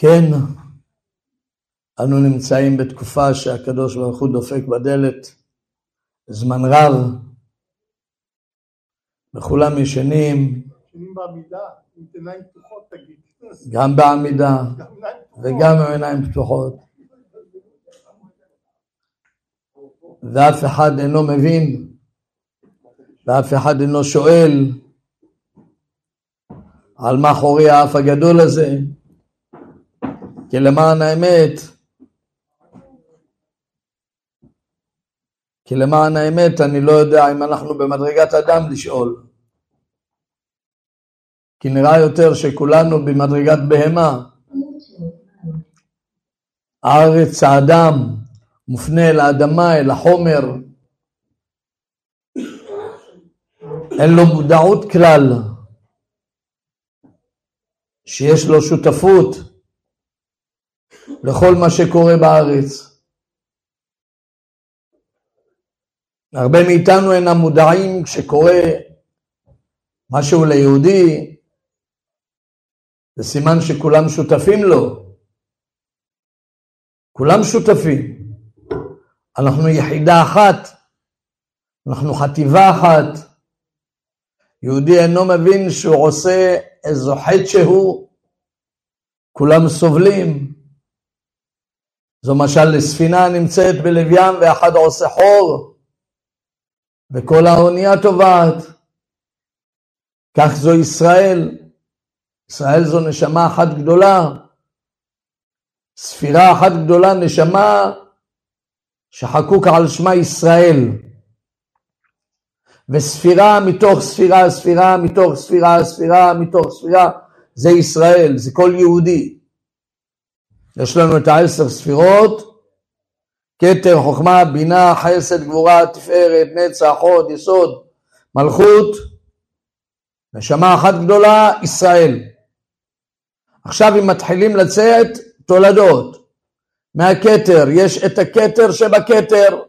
כן, אנו נמצאים בתקופה שהקדוש ברוך הוא דופק בדלת זמן רב, וכולם ישנים. ישנים בעמידה, עם עיניים פתוחות תגיד. גם בעמידה וגם עם עיניים פתוחות. ואף אחד אינו מבין, ואף אחד אינו שואל על מאחורי האף הגדול הזה, כי למען האמת, כי למען האמת אני לא יודע אם אנחנו במדרגת אדם לשאול. כי נראה יותר שכולנו במדרגת בהמה. הארץ האדם מופנה אל האדמה, אל החומר. אין לו מודעות כלל שיש לו שותפות לכל מה שקורה בארץ. הרבה מאיתנו אינם מודעים כשקורה משהו ליהודי, זה סימן שכולם שותפים לו. כולם שותפים. אנחנו יחידה אחת, אנחנו חטיבה אחת. יהודי אינו מבין שהוא עושה איזו חטא שהוא, כולם סובלים. זו משל לספינה נמצאת בלב ים ואחד עושה חור, וכל האונייה טובעת. כך זו ישראל. ישראל זו נשמה אחת גדולה, ספירה אחת גדולה, נשמה שחקוק על שמה ישראל. וספירה מתוך ספירה, ספירה מתוך ספירה, ספירה מתוך ספירה, זה ישראל, זה כל יהודי. יש לנו את העשר ספירות, כתר, חוכמה, בינה, חסד, גבורה, תפארת, נצח, הוד, יסוד, מלכות, נשמה אחת גדולה, ישראל. עכשיו אם מתחילים לצאת תולדות. מהכתר, יש את הכתר שבכתר,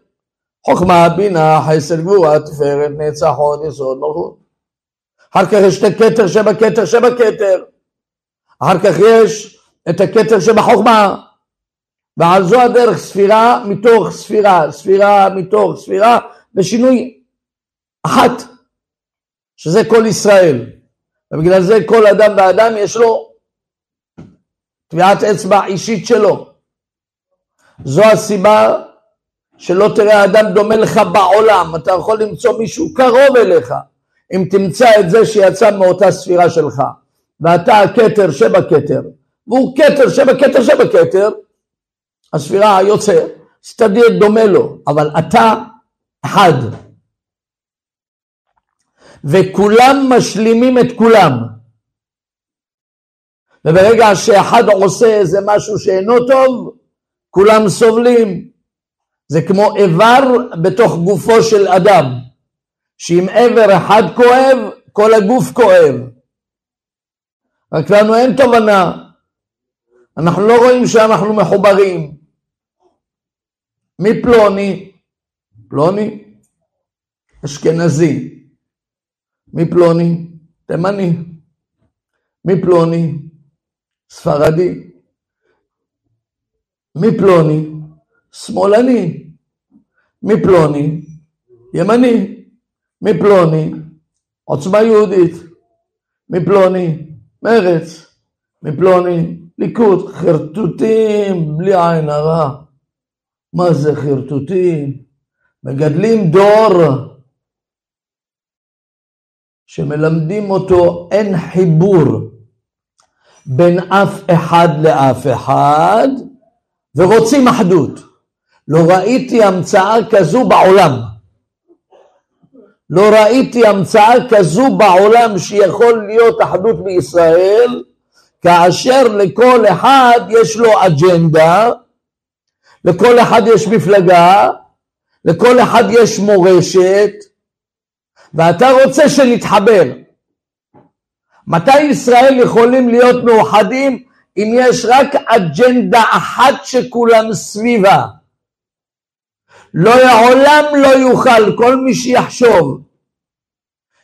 חוכמה, בינה, חסד, גבורה, תפארת, נצח, הוד, יסוד, מלכות. אחר כך יש את הכתר שבכתר שבכתר, אחר כך יש את הכתר שבחוכמה, ועל זו הדרך ספירה מתוך ספירה, ספירה מתוך ספירה, בשינוי אחת, שזה כל ישראל. ובגלל זה כל אדם ואדם יש לו טביעת אצבע אישית שלו. זו הסיבה שלא תראה אדם דומה לך בעולם, אתה יכול למצוא מישהו קרוב אליך, אם תמצא את זה שיצא מאותה ספירה שלך, ואתה הכתר שבכתר, והוא כתר שבכתר שבכתר, הספירה היוצא, אז תדיר דומה לו, אבל אתה אחד. וכולם משלימים את כולם. וברגע שאחד עושה איזה משהו שאינו טוב, כולם סובלים. זה כמו איבר בתוך גופו של אדם, שאם איבר אחד כואב, כל הגוף כואב. רק לנו אין תובנה, אנחנו לא רואים שאנחנו מחוברים. מי פלוני? פלוני? אשכנזי. מי פלוני? תימני. מי פלוני? ספרדי. מפלוני, שמאלני. מפלוני, ימני. מפלוני, עוצמה יהודית. מפלוני, מרץ. מפלוני, ליכוד. חרטוטים, בלי עין הרע. מה זה חרטוטים? מגדלים דור שמלמדים אותו אין חיבור בין אף אחד לאף אחד, ורוצים אחדות. לא ראיתי המצאה כזו בעולם. לא ראיתי המצאה כזו בעולם שיכול להיות אחדות בישראל, כאשר לכל אחד יש לו אג'נדה, לכל אחד יש מפלגה, לכל אחד יש מורשת, ואתה רוצה שנתחבר. מתי ישראל יכולים להיות מאוחדים אם יש רק אג'נדה אחת שכולם סביבה? לא לעולם לא יוכל כל מי שיחשוב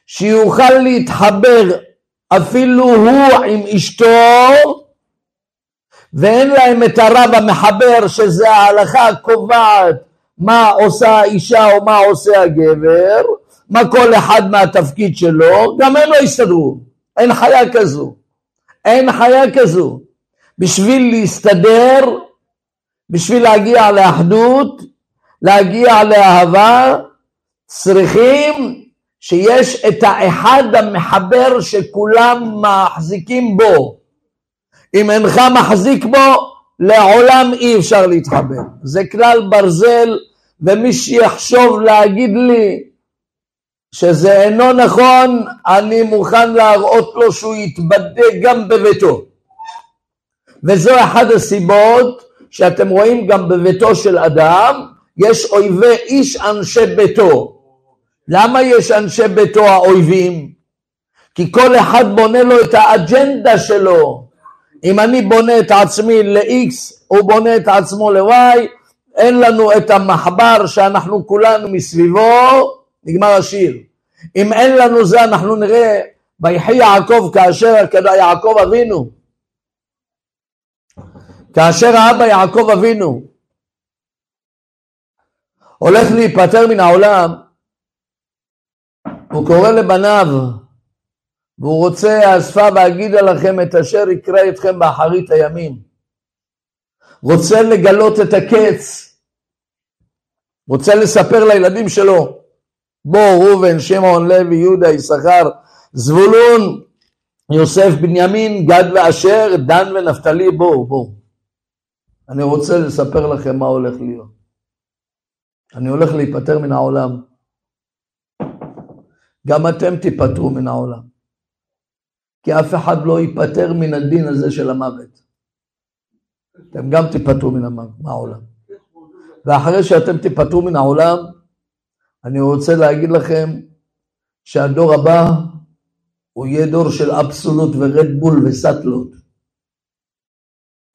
שיוכל להתחבר אפילו הוא עם אשתו ואין להם את הרב המחבר שזה ההלכה הקובעת מה עושה האישה או מה עושה הגבר, מה כל אחד מהתפקיד שלו, גם הם לא יסתדרו, אין חיה כזו, אין חיה כזו. בשביל להסתדר, בשביל להגיע לאחדות, להגיע לאהבה, צריכים שיש את האחד המחבר שכולם מחזיקים בו. אם אינך מחזיק בו, לעולם אי אפשר להתחבר. זה כלל ברזל, ומי שיחשוב להגיד לי שזה אינו נכון, אני מוכן להראות לו שהוא יתבדה גם בביתו. וזו אחת הסיבות שאתם רואים גם בביתו של אדם, יש אויבי איש אנשי ביתו. למה יש אנשי ביתו האויבים? כי כל אחד בונה לו את האג'נדה שלו. אם אני בונה את עצמי ל-X, הוא בונה את עצמו ל-Y, אין לנו את המחבר שאנחנו כולנו מסביבו, נגמר השיר. אם אין לנו זה, אנחנו נראה, ויחי יעקב כאשר יעקב אבינו, כאשר האבא יעקב אבינו הולך להיפטר מן העולם, הוא קורא לבניו והוא רוצה אספה ואגידה לכם את אשר יקרא אתכם באחרית הימים. רוצה לגלות את הקץ, רוצה לספר לילדים שלו, בוא ראובן, שמעון, לוי, יהודה, יששכר, זבולון, יוסף, בנימין, גד ואשר, דן ונפתלי, בואו, בואו. אני רוצה לספר לכם מה הולך להיות. אני הולך להיפטר מן העולם. גם אתם תיפטרו מן העולם. כי אף אחד לא ייפטר מן הדין הזה של המוות. אתם גם תיפטרו מן העולם. ואחרי שאתם תיפטרו מן העולם, אני רוצה להגיד לכם שהדור הבא הוא יהיה דור של אבסולוט ורדבול וסאטלות.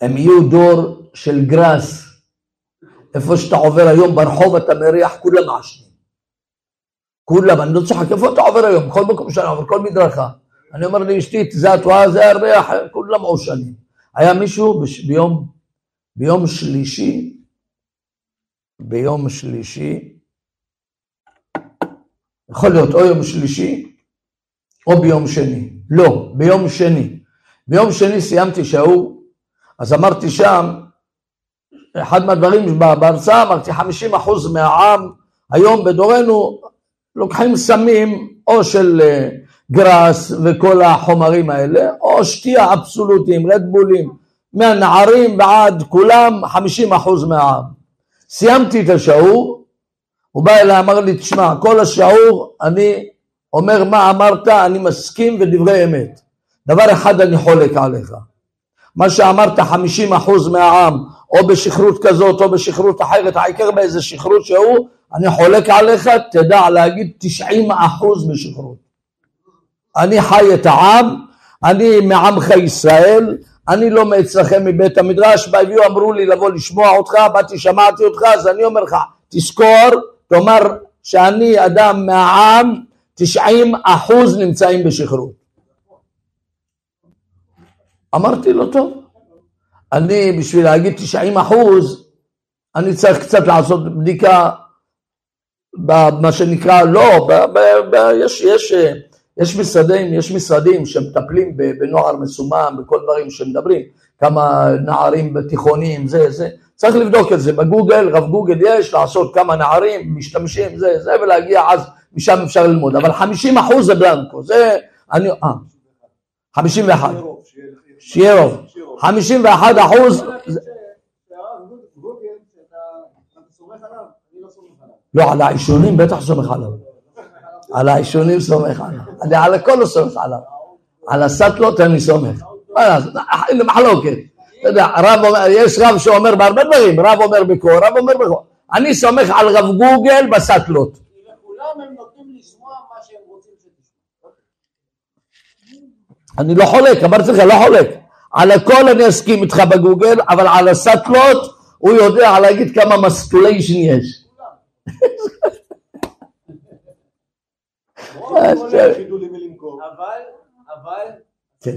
הם יהיו דור של גראס. איפה שאתה עובר היום ברחוב אתה מריח כולם מעשנים. כולם, אני לא צוחק, איפה אתה עובר היום? בכל מקום שאני עובר, כל מדרכה. אני אומר לאשתי, זה התרועה, זה הריח, כולם מעושנים. היה מישהו ביום, ביום שלישי, ביום שלישי, יכול להיות או יום שלישי או ביום שני. לא, ביום שני. ביום שני סיימתי שיעור, אז אמרתי שם, אחד מהדברים בהרצאה, אמרתי 50% מהעם היום בדורנו לוקחים סמים או של אה, גראס וכל החומרים האלה, או שתייה אבסולוטים, רדבולים, מהנערים ועד כולם 50% מהעם. סיימתי את השיעור, הוא בא אליי, אמר לי, תשמע, כל השיעור אני אומר מה אמרת, אני מסכים ודברי אמת. דבר אחד אני חולק עליך. מה שאמרת 50% מהעם, או בשכרות כזאת או בשכרות אחרת, העיקר באיזה שכרות שהוא, אני חולק עליך, תדע להגיד 90% בשכרות. אני חי את העם, אני מעמך ישראל, אני לא מאצלכם מבית המדרש, והביאו אמרו לי לבוא לשמוע אותך, באתי שמעתי אותך, אז אני אומר לך, תזכור, תאמר שאני אדם מהעם, 90 אחוז נמצאים בשחרור. אמרתי לו, טוב, אני בשביל להגיד 90 אחוז, אני צריך קצת לעשות בדיקה במה שנקרא, לא, ב, ב, ב, יש, יש, יש משרדים, יש משרדים שמטפלים בנוער מסומם, בכל דברים שמדברים, כמה נערים בתיכונים, זה, זה, צריך לבדוק את זה. בגוגל, רב גוגל יש, לעשות כמה נערים, משתמשים, זה, זה, ולהגיע אז, משם אפשר ללמוד, אבל 50 אחוז זה בלנקו, זה, אני, אה, 51, שיהיה רוב, 51 אחוז, לא, על העישונים בטח סומך עליו. על העישונים סומך עליו. אני על הכל לא סומך עליו. על הסטלות אני סומך. מחלוקת. אתה יודע, יש רב שאומר בהרבה דברים, רב אומר בקור, רב אומר בקור. אני סומך על רב גוגל בסטלות. אני לא חולק, אמרתי לך, לא חולק. על הכל אני אסכים איתך בגוגל, אבל על הסטלות הוא יודע להגיד כמה מסטוליישן יש. כן.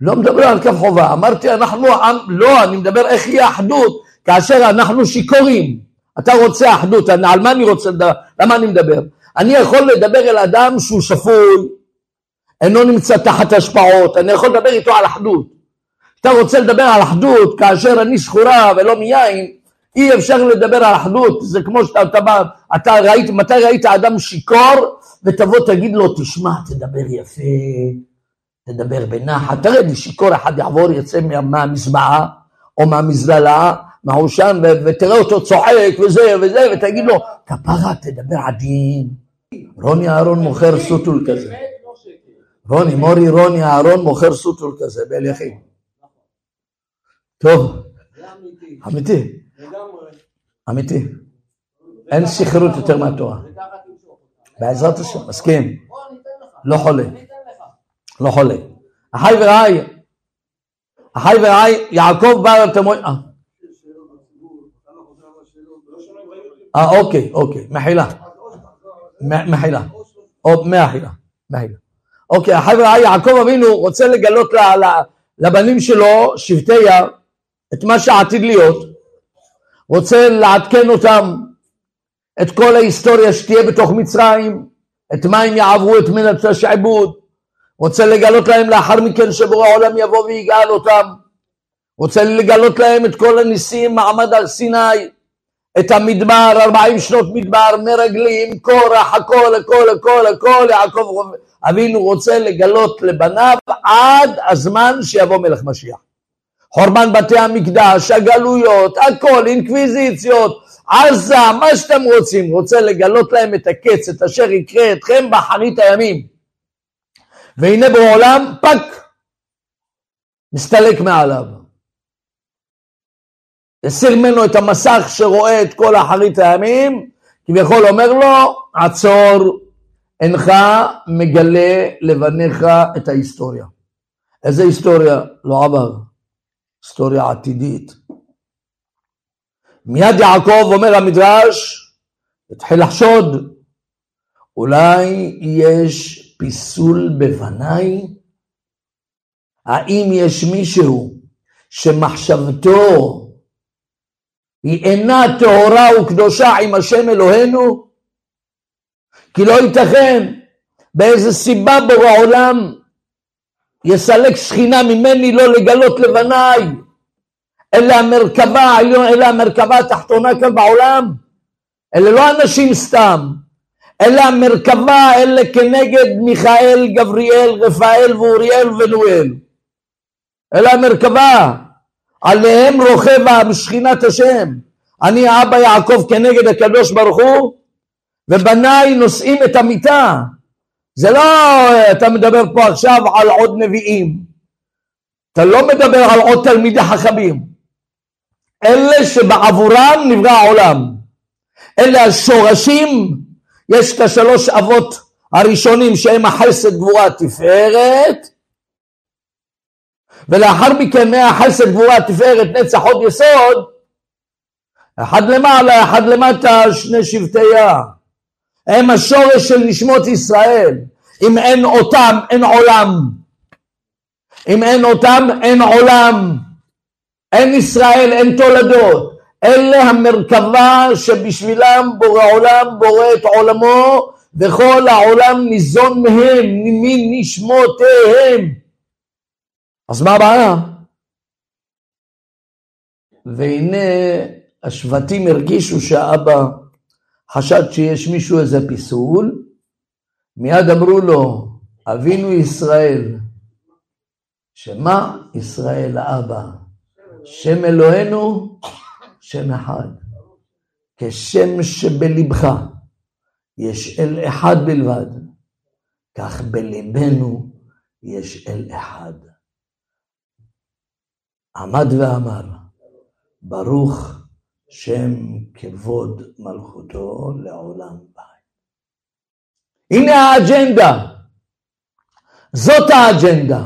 לא מדבר על כף חובה, אמרתי אנחנו עם, לא, אני מדבר איך יהיה אחדות כאשר אנחנו שיכורים. אתה רוצה אחדות, על מה אני רוצה לדבר, למה אני מדבר? אני יכול לדבר אל אדם שהוא שפוי, אינו נמצא תחת השפעות, אני יכול לדבר איתו על אחדות. אתה רוצה לדבר על אחדות כאשר אני שחורה ולא מיין, אי אפשר לדבר על אחדות, זה כמו שאתה אתה, בא, אתה ראית, מתי ראית אדם שיכור ותבוא תגיד לו תשמע תדבר יפה, תדבר בנחת, תראה לי שיכור אחד יעבור יצא מהמזבעה או מהמזללה, מעושן ותראה אותו צוחק וזה וזה ותגיד לו כפרה תדבר עדין, רוני אהרון מוכר סוטול כזה, רוני מורי רוני אהרון מוכר סוטול כזה באליכין, טוב, אמיתי. אמיתי. אין שכרות יותר מהתורה. בעזרת השם, מסכים. לא חולה. לא חולה. אחי ורעי, אחי ורעי, יעקב בא לתמוי... אה. אה, אוקיי, אוקיי, מחילה. מחילה. או מחילה. מחילה. אוקיי, אחי ורעי, יעקב אבינו רוצה לגלות לבנים שלו, שבטיה, את מה שעתיד להיות. רוצה לעדכן אותם את כל ההיסטוריה שתהיה בתוך מצרים, את מה הם יעברו את מנת השעבוד, רוצה לגלות להם לאחר מכן שבורא העולם יבוא ויגאל אותם, רוצה לגלות להם את כל הניסים, מעמד הר סיני, את המדבר, ארבעים שנות מדבר, מרגלים, קורח, הכל, הכל, הכל, הכל, יעקב אבינו רוצה לגלות לבניו עד הזמן שיבוא מלך משיח. חורבן בתי המקדש, הגלויות, הכל, אינקוויזיציות, עזה, מה שאתם רוצים, רוצה לגלות להם את הקץ, את אשר יקרה אתכם באחרית הימים. והנה בעולם פק, מסתלק מעליו. הסיר ממנו את המסך שרואה את כל אחרית הימים, כביכול אומר לו, עצור, אינך מגלה לבניך את ההיסטוריה. איזה היסטוריה? לא עבר. היסטוריה עתידית. מיד יעקב אומר המדרש, התחיל לחשוד, אולי יש פיסול בבניי? האם יש מישהו שמחשבתו היא אינה טהורה וקדושה עם השם אלוהינו? כי לא ייתכן באיזה סיבה בורא עולם יסלק שכינה ממני לא לגלות לבניי, אלה המרכבה העליון, אלה המרכבה התחתונה כאן בעולם, אלה לא אנשים סתם, אלה המרכבה, אלה כנגד מיכאל, גבריאל, רפאל ואוריאל ונואל. אלה המרכבה, עליהם רוכב שכינת השם. אני האבא יעקב כנגד הקדוש ברוך הוא, ובניי נושאים את המיטה. זה לא, אתה מדבר פה עכשיו על עוד נביאים, אתה לא מדבר על עוד תלמידי חכמים, אלה שבעבורם נברא העולם, אלה השורשים, יש את השלוש אבות הראשונים שהם החסד גבורה תפארת, ולאחר מכן מהחסד גבורה תפארת נצח עוד יסוד, אחד למעלה, אחד למטה, שני שבטיה. הם השורש של נשמות ישראל. אם אין אותם, אין עולם. אם אין אותם, אין עולם. אין ישראל, אין תולדות. אלה המרכבה שבשבילם בורא עולם בורא את עולמו וכל העולם ניזון מהם, מנשמותיהם. אז מה הבעיה? והנה השבטים הרגישו שהאבא חשד שיש מישהו איזה פיסול, מיד אמרו לו, אבינו ישראל, שמה ישראל האבא? שם אלוהינו, שם אחד. כשם שבלבך יש אל אחד בלבד, כך בלבנו יש אל אחד. עמד ואמר, ברוך שם כבוד מלכותו לעולם בית. הנה האג'נדה, זאת האג'נדה.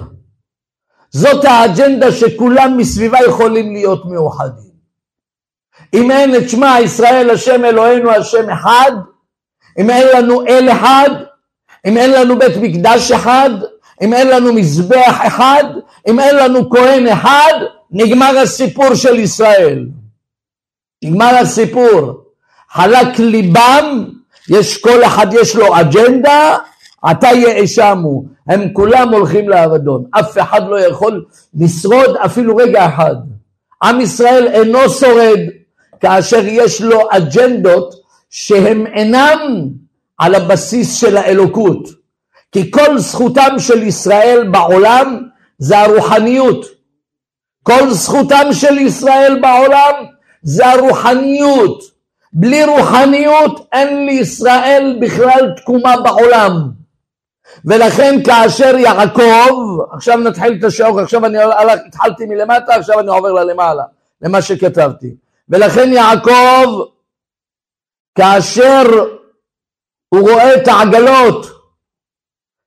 זאת האג'נדה שכולם מסביבה יכולים להיות מאוחדים. אם אין את שמע ישראל השם אלוהינו השם אחד, אם אין לנו אל אחד, אם אין לנו בית מקדש אחד, אם אין לנו מזבח אחד, אם אין לנו כהן אחד, נגמר הסיפור של ישראל. נגמר הסיפור. חלק ליבם, יש כל אחד יש לו אג'נדה, עתה יאשמו. הם כולם הולכים לאבדון. אף אחד לא יכול לשרוד אפילו רגע אחד. עם ישראל אינו שורד כאשר יש לו אג'נדות שהם אינם על הבסיס של האלוקות. כי כל זכותם של ישראל בעולם זה הרוחניות. כל זכותם של ישראל בעולם זה הרוחניות. בלי רוחניות אין לישראל בכלל תקומה בעולם. ולכן כאשר יעקב, עכשיו נתחיל את השיעור, עכשיו אני הלך, התחלתי מלמטה, עכשיו אני עובר ללמעלה, למה שכתבתי. ולכן יעקב, כאשר הוא רואה את העגלות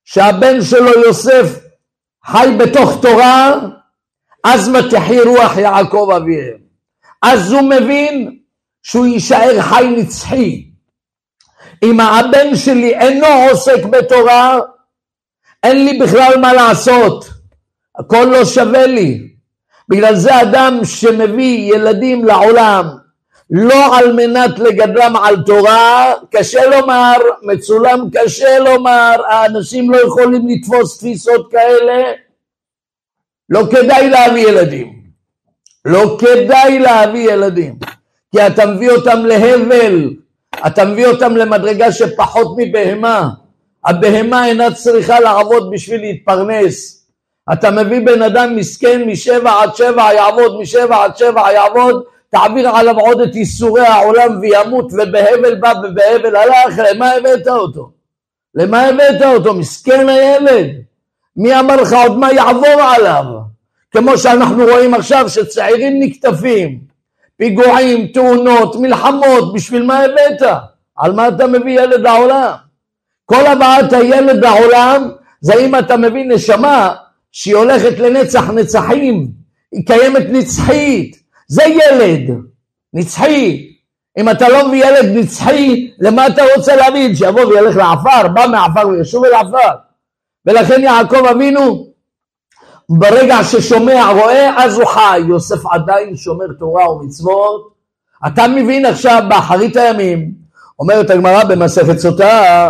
שהבן שלו יוסף חי בתוך תורה, אז מתחי רוח יעקב אביהם. אז הוא מבין שהוא יישאר חי נצחי. אם הבן שלי אינו עוסק בתורה, אין לי בכלל מה לעשות, הכל לא שווה לי. בגלל זה אדם שמביא ילדים לעולם לא על מנת לגדלם על תורה, קשה לומר, מצולם קשה לומר, האנשים לא יכולים לתפוס תפיסות כאלה, לא כדאי להביא ילדים. לא כדאי להביא ילדים, כי אתה מביא אותם להבל, אתה מביא אותם למדרגה שפחות מבהמה. הבהמה אינה צריכה לעבוד בשביל להתפרנס. אתה מביא בן אדם מסכן משבע עד שבע יעבוד, משבע עד שבע יעבוד, תעביר עליו עוד את ייסורי העולם וימות, ובהבל בא ובהבל הלך, למה הבאת אותו? למה הבאת אותו? מסכן הילד. מי אמר לך עוד מה יעבור עליו? כמו שאנחנו רואים עכשיו שצעירים נקטפים, פיגועים, תאונות, מלחמות, בשביל מה הבאת? על מה אתה מביא ילד לעולם? כל הבאת הילד לעולם זה אם אתה מביא נשמה שהיא הולכת לנצח נצחים, היא קיימת נצחית, זה ילד נצחי. אם אתה לא מביא ילד נצחי, למה אתה רוצה להבין? שיבוא וילך לעפר, בא מעפר וישוב אל עפר. ולכן יעקב אבינו, ברגע ששומע, רואה, אז הוא חי. יוסף עדיין שומר תורה ומצוות. אתה מבין עכשיו באחרית הימים, אומרת הגמרא במסכת סוטה,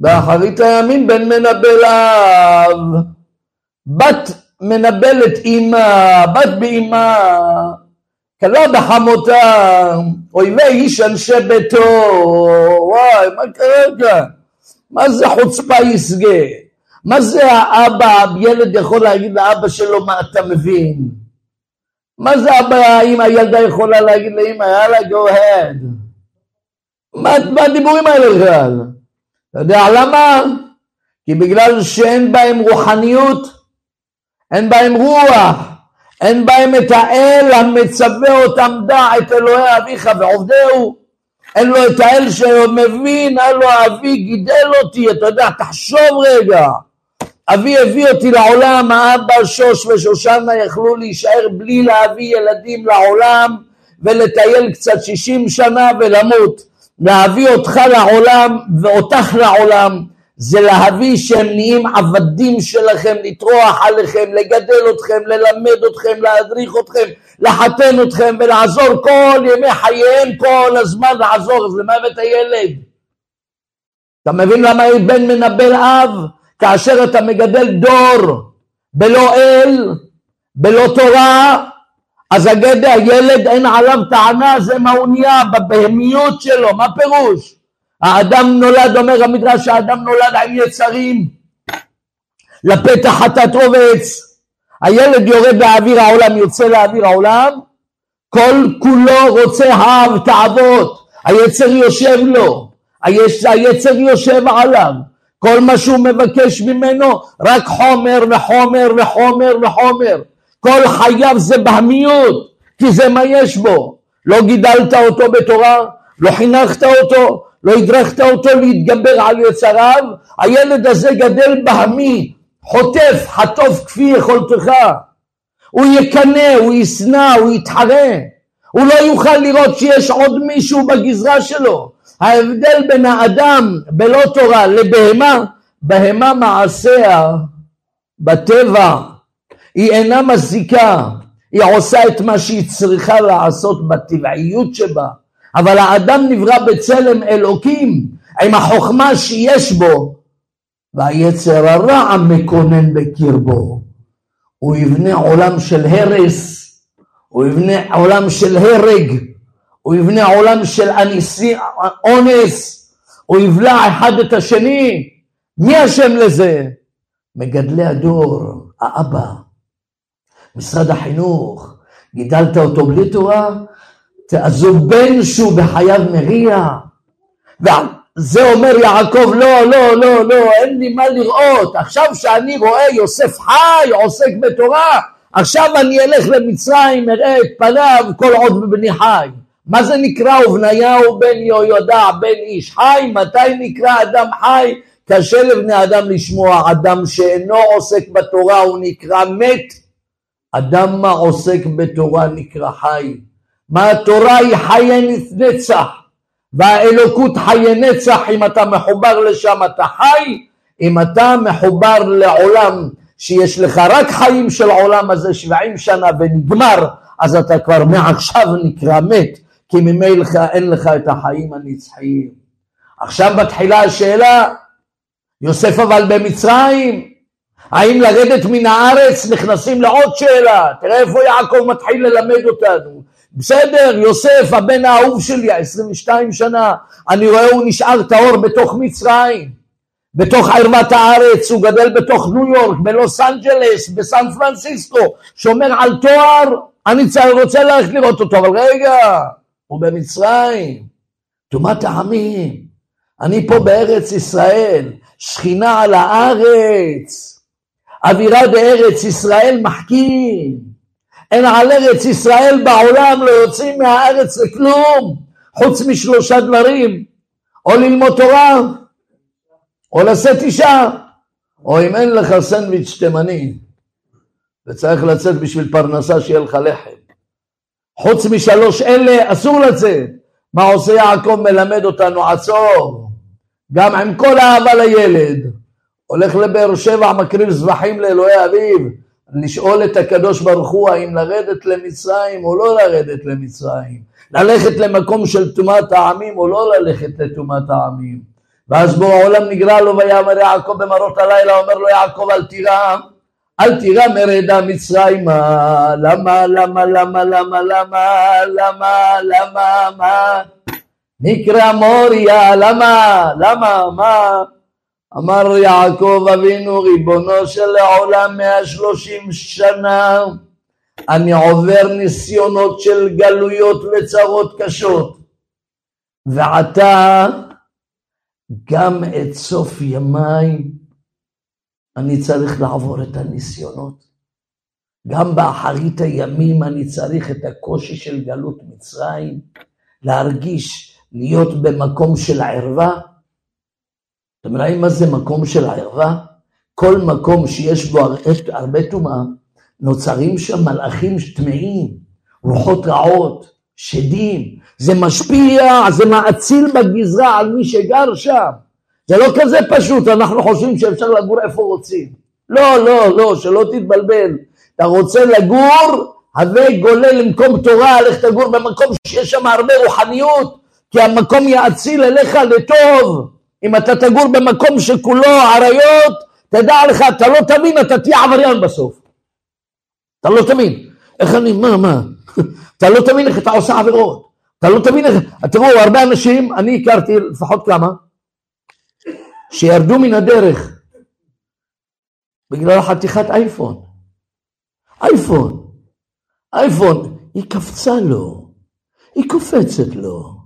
באחרית הימים בן מנבל אב, בת מנבלת אימה, בת באימה, כלה בחמותה, אויבי איש אנשי ביתו, וואי, מה קרה כאן? מה זה חוצפה יסגה? מה זה האבא, ילד יכול להגיד לאבא שלו מה אתה מבין? מה זה אבא, אם הילדה יכולה להגיד לאמא, יאללה, go ahead. מה, מה הדיבורים האלה בכלל? אתה יודע למה? כי בגלל שאין בהם רוחניות, אין בהם רוח, אין בהם את האל המצווה אותם דע את אלוהי אביך ועובדהו, אין לו את האל שמבין, הלו אבי גידל אותי, אתה יודע, תחשוב רגע, אבי הביא אותי לעולם, האבא שוש ושושנה יכלו להישאר בלי להביא ילדים לעולם ולטייל קצת שישים שנה ולמות. להביא אותך לעולם ואותך לעולם זה להביא שהם נהיים עבדים שלכם, לטרוח עליכם, לגדל אתכם, ללמד אתכם, להדריך אתכם, לחתן אתכם ולעזור כל ימי חייהם כל הזמן לעזור, אז למה הבאת ילד? אתה מבין למה בן מנבל אב? כאשר אתה מגדל דור בלא אל, בלא תורה, אז הגדה, הילד אין עליו טענה, זה מה הוא נהיה בבהמיות שלו, מה פירוש? האדם נולד, אומר המדרש, האדם נולד עם יצרים, לפתח חטאת רובץ, הילד יורד לאוויר העולם, יוצא לאוויר העולם, כל כולו רוצה אב תאוות, היצר יושב לו, היצר יושב עליו, כל מה שהוא מבקש ממנו רק חומר וחומר וחומר וחומר. כל חייו זה בהמיות, כי זה מה יש בו. לא גידלת אותו בתורה, לא חינכת אותו, לא הדרכת אותו להתגבר על יצריו, הילד הזה גדל בהמי, חוטף, חטוף כפי יכולתך. הוא יקנא, הוא ישנא, הוא יתחרה. הוא לא יוכל לראות שיש עוד מישהו בגזרה שלו. ההבדל בין האדם בלא תורה לבהמה, בהמה מעשיה בטבע, היא אינה מזיקה, היא עושה את מה שהיא צריכה לעשות בטבעיות שבה, אבל האדם נברא בצלם אלוקים עם החוכמה שיש בו, והיצר הרע מקונן בקרבו. הוא יבנה עולם של הרס, הוא יבנה עולם של הרג, הוא יבנה עולם של אונס, הוא יבלע אחד את השני. מי אשם לזה? מגדלי הדור, האבא, משרד החינוך, גידלת אותו בלי תורה, אז הוא בן שהוא בחייו מריע. וזה אומר יעקב, לא, לא, לא, לא, אין לי מה לראות. עכשיו שאני רואה יוסף חי, עוסק בתורה, עכשיו אני אלך למצרים, אראה את פניו כל עוד בבני חי. מה זה נקרא ובניהו בן יהוידע בן איש חי? מתי נקרא אדם חי? קשה לבני אדם לשמוע, אדם שאינו עוסק בתורה הוא נקרא מת, אדם מה עוסק בתורה נקרא חי. מה התורה היא חיי נצח, והאלוקות חיי נצח, אם אתה מחובר לשם אתה חי, אם אתה מחובר לעולם שיש לך רק חיים של עולם הזה שבעים שנה ונגמר, אז אתה כבר מעכשיו נקרא מת, כי ממילא אין לך את החיים הנצחיים. עכשיו מתחילה השאלה, יוסף אבל במצרים, האם לרדת מן הארץ נכנסים לעוד שאלה, תראה איפה יעקב מתחיל ללמד אותנו. בסדר, יוסף הבן האהוב שלי, ה-22 שנה, אני רואה הוא נשאר טהור בתוך מצרים. בתוך ערמת הארץ, הוא גדל בתוך ניו יורק, בלוס אנג'לס, בסן פרנסיסקו, שומר על תואר, אני רוצה ללכת לראות אותו, אבל רגע, הוא במצרים, טומאת העמים, אני פה בארץ ישראל, שכינה על הארץ, אווירה בארץ ישראל מחכים, אין על ארץ ישראל בעולם לא יוצאים מהארץ לכלום, חוץ משלושה דברים, או ללמוד תורה, או לשאת אישה, או אם אין לך סנדוויץ' תימני וצריך לצאת בשביל פרנסה שיהיה לך לחם. חוץ משלוש אלה אסור לצאת. מה עושה יעקב מלמד אותנו עצור. גם עם כל האהבה לילד. הולך לבאר שבע מקריב זבחים לאלוהי אביו. לשאול את הקדוש ברוך הוא האם לרדת למצרים או לא לרדת למצרים. ללכת למקום של טומאת העמים או לא ללכת לטומאת העמים. ואז בו העולם נגרע לו ויאמר יעקב במראות הלילה, אומר לו יעקב אל תירא, אל תירא מרדה מצרימה, למה, למה, למה, למה, למה, למה, למה, מה? נקרא מוריה, למה, למה, מה? אמר יעקב אבינו ריבונו של העולם מאה שלושים שנה אני עובר ניסיונות של גלויות וצרות קשות ועתה גם את סוף ימיי אני צריך לעבור את הניסיונות. גם באחרית הימים אני צריך את הקושי של גלות מצרים, להרגיש, להיות במקום של ערווה. אתם רואים מה זה מקום של ערווה? כל מקום שיש בו הרבה טומאה, נוצרים שם מלאכים טמאים, רוחות רעות, שדים, זה משפיע, זה מאציל בגזרה על מי שגר שם. זה לא כזה פשוט, אנחנו חושבים שאפשר לגור איפה רוצים. לא, לא, לא, שלא תתבלבל. אתה רוצה לגור, הווה גולה למקום תורה, לך תגור במקום שיש שם הרבה רוחניות, כי המקום יאציל אליך לטוב. אם אתה תגור במקום שכולו עריות, תדע לך, אתה לא תבין, אתה תהיה עבריין בסוף. אתה לא תבין. איך אני, מה, מה? אתה לא תבין איך אתה עושה עבירות. אתה לא תבין איך... תראו, הרבה אנשים, אני הכרתי לפחות כמה, שירדו מן הדרך בגלל חתיכת אייפון. אייפון. אייפון, היא קפצה לו, היא קופצת לו.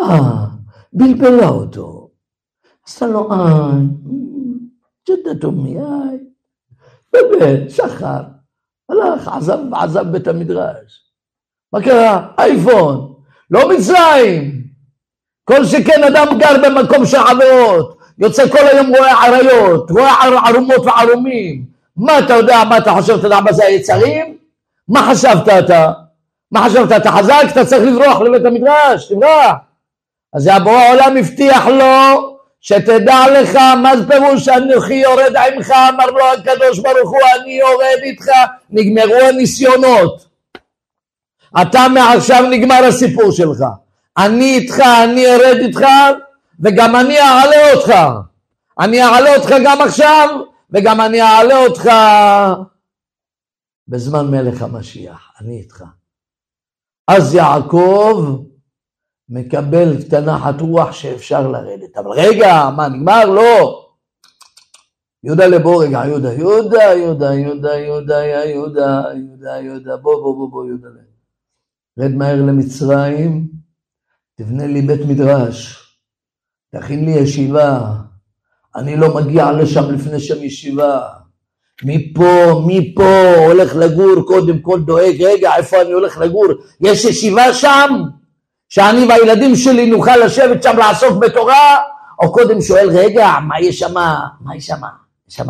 אה, בלבלה אותו. עשתה לו איי, ג'דתו מיי. באמת, שחר. הלך, עזב, עזב בית המדרש. מה קרה? אייפון, לא מצרים. כל שכן אדם גר במקום של עבירות, יוצא כל היום רואה עריות, רואה ערומות וערומים. מה אתה יודע, מה אתה חושב, אתה יודע מה זה היצרים? מה חשבת אתה? מה חשבת, אתה חזק, אתה צריך לברוח לבית המדרש, תברח. אז הבורא העולם הבטיח לו שתדע לך מה זה פירוש אנוכי יורד עמך, אמר לו הקדוש ברוך הוא אני יורד איתך, נגמרו הניסיונות. אתה מעכשיו נגמר הסיפור שלך. אני איתך, אני ארד איתך, וגם אני אעלה אותך. אני אעלה אותך גם עכשיו, וגם אני אעלה אותך בזמן מלך המשיח, אני איתך. אז יעקב מקבל את הנחת רוח שאפשר לרדת. אבל רגע, מה נגמר? לא. יהודה לבוא רגע, יהודה, יהודה, יהודה, יהודה, יהודה, יהודה, יהודה, יהודה, בוא, בוא, בוא, בוא, יהודה. רד מהר למצרים, תבנה לי בית מדרש, תכין לי ישיבה, אני לא מגיע לשם לפני שם ישיבה. מפה, מפה, הולך לגור, קודם כל דואג, רגע, איפה אני הולך לגור? יש ישיבה שם? שאני והילדים שלי נוכל לשבת שם לעסוק בתורה? או קודם שואל, רגע, מה יש שם? מה יש שם? יש שם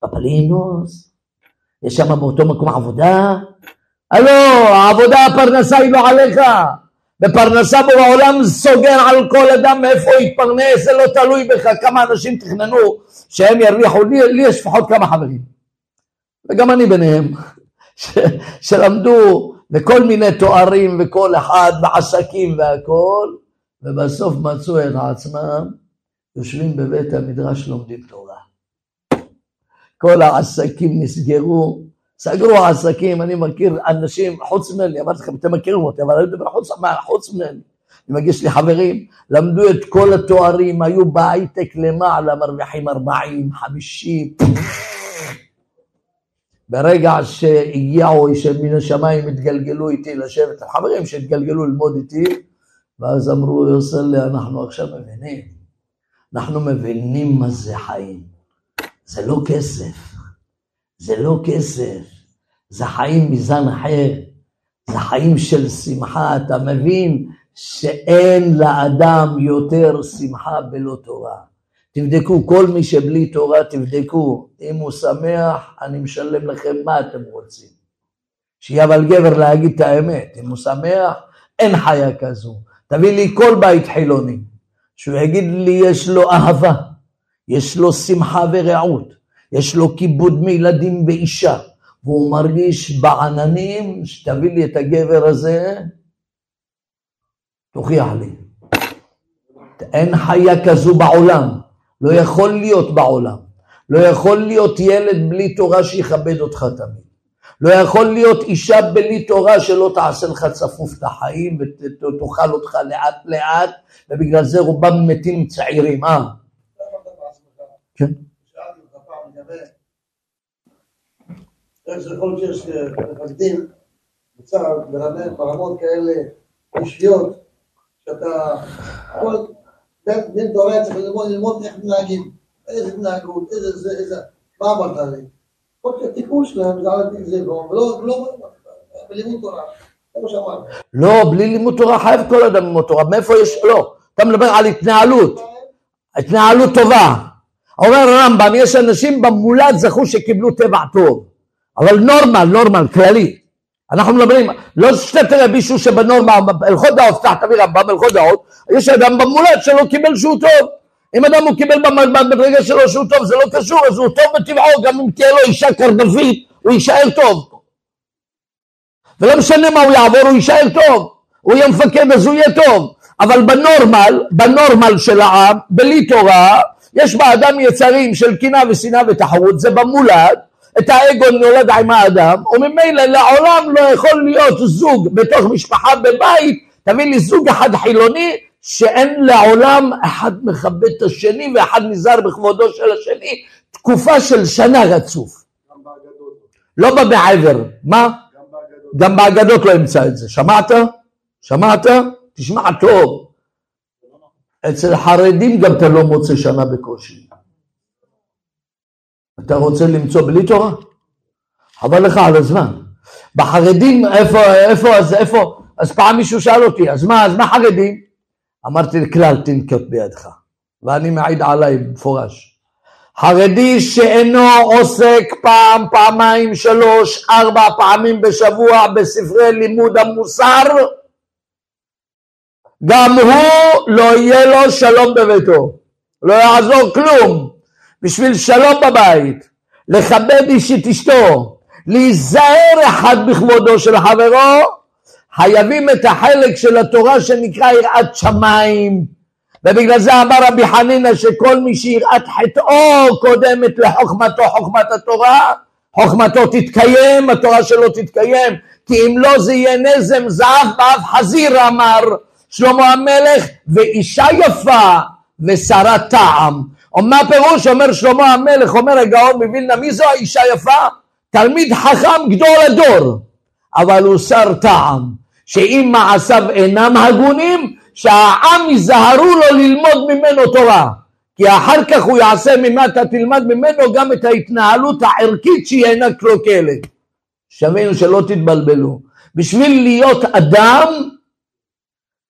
פפלינוס? יש שם באותו מקום עבודה? הלו, העבודה, הפרנסה היא לא עליך. ופרנסה בו העולם סוגר על כל אדם מאיפה הוא יתפרנס, זה לא תלוי בך כמה אנשים תכננו שהם ירוויחו, לי, לי יש לפחות כמה חברים, וגם אני ביניהם, ש, שלמדו וכל מיני תוארים וכל אחד בעסקים והכל, ובסוף מצאו את עצמם יושבים בבית המדרש לומדים תורה. כל העסקים נסגרו, סגרו עסקים, אני מכיר אנשים, חוץ ממני, אמרתי לכם, אתם מכירים אותי, אבל אני מדבר חוץ, חוץ ממני. אני מגיש לי חברים, למדו את כל התוארים, היו בהייטק למעלה, מרוויחים 40, 50. ברגע שהגיעו מן השמיים, התגלגלו איתי לשבת, חברים שהתגלגלו ללמוד איתי, ואז אמרו, יוסלה, אנחנו עכשיו מבינים, אנחנו מבינים מה זה חיים. זה לא כסף, זה לא כסף, זה חיים מזן אחר, זה חיים של שמחה, אתה מבין שאין לאדם יותר שמחה בלא תורה. תבדקו, כל מי שבלי תורה, תבדקו, אם הוא שמח, אני משלם לכם מה אתם רוצים. שיהיה אבל גבר להגיד את האמת, אם הוא שמח, אין חיה כזו. תביא לי כל בית חילוני, שהוא יגיד לי יש לו אהבה, יש לו שמחה ורעות, יש לו כיבוד מילדים ואישה, והוא מרגיש בעננים, שתביא לי את הגבר הזה, תוכיח לי. אין חיה כזו בעולם, לא יכול להיות בעולם. לא יכול להיות ילד בלי תורה שיכבד אותך תמיד. לא יכול להיות אישה בלי תורה שלא תעשה לך צפוף את החיים ותאכל אותך לאט לאט, ובגלל זה רובם מתים צעירים, אה? כן. איך זה יכול להיות שיש מפקדים בצה"ל ברמות כאלה אישיות, שאתה, כל בן תורה צריך ללמוד, ללמוד איך מתנהגים, איזה התנהגות, איזה זה, איזה, מה אמרת לי? כל הטיפול שלהם זה על זה לא, ולא בלימוד תורה. לא, בלי לימוד תורה חייב כל אדם ללמוד תורה, מאיפה יש, לא, אתה מדבר על התנהלות, התנהלות טובה. אומר הרמב"ם, יש אנשים במולד זכו שקיבלו טבע טוב. אבל נורמל, נורמל, כללי. אנחנו מדברים, לא שאתה תראה מישהו שבנורמה, הלכות דעות, תחת אבי רמב"ם, הלכות דעות, יש אדם במולד שלא קיבל שהוא טוב. אם אדם הוא קיבל ברגע שלו שהוא טוב, זה לא קשור, אז הוא טוב בטבעו, גם אם תהיה לו אישה קרנבית, הוא יישאר טוב. ולא משנה מה הוא יעבור, הוא יישאר טוב. הוא יהיה מפקד, אז הוא יהיה טוב. אבל בנורמל, בנורמל של העם, בלי תורה, יש באדם יצרים של קנאה ושנאה ותחרות, זה במולד, את האגו נולד עם האדם, וממילא לעולם לא יכול להיות זוג בתוך משפחה בבית, תביא לי זוג אחד חילוני, שאין לעולם אחד מכבד את השני ואחד נזהר בכבודו של השני, תקופה של שנה רצוף. לא בא מעבר, מה? גם באגדות לא אמצא את זה, שמעת? שמעת? תשמע טוב. אצל חרדים גם אתה לא מוצא שנה בקושי. אתה רוצה למצוא בלי תורה? חבל לך על הזמן. בחרדים, איפה, איפה, אז איפה, אז פעם מישהו שאל אותי, אז מה, אז מה חרדים? אמרתי, כלל תנקוט בידך, ואני מעיד עליי במפורש. חרדי שאינו עוסק פעם, פעמיים, שלוש, ארבע פעמים בשבוע בספרי לימוד המוסר, גם הוא לא יהיה לו שלום בביתו. לא יעזור כלום. בשביל שלום בבית, לכבד איש את אשתו, להיזהר אחד בכבודו של חברו, חייבים את החלק של התורה שנקרא יראת שמיים. ובגלל זה אמר רבי חנינא שכל מי שיראת חטאו קודמת לחוכמתו חוכמת התורה, חוכמתו תתקיים, התורה שלו תתקיים, כי אם לא זה יהיה נזם זהב באף חזיר אמר שלמה המלך, ואישה יפה ושרת טעם. ומה פירוש אומר שלמה המלך, אומר הגאון מווילנה, מי זו האישה יפה? תלמיד חכם גדול הדור, אבל הוא שר טעם, שאם מעשיו אינם הגונים, שהעם ייזהרו לו ללמוד ממנו תורה. כי אחר כך הוא יעשה ממטה, תלמד ממנו גם את ההתנהלות הערכית שהיא אינה קלוקלת. שווינו שלא תתבלבלו. בשביל להיות אדם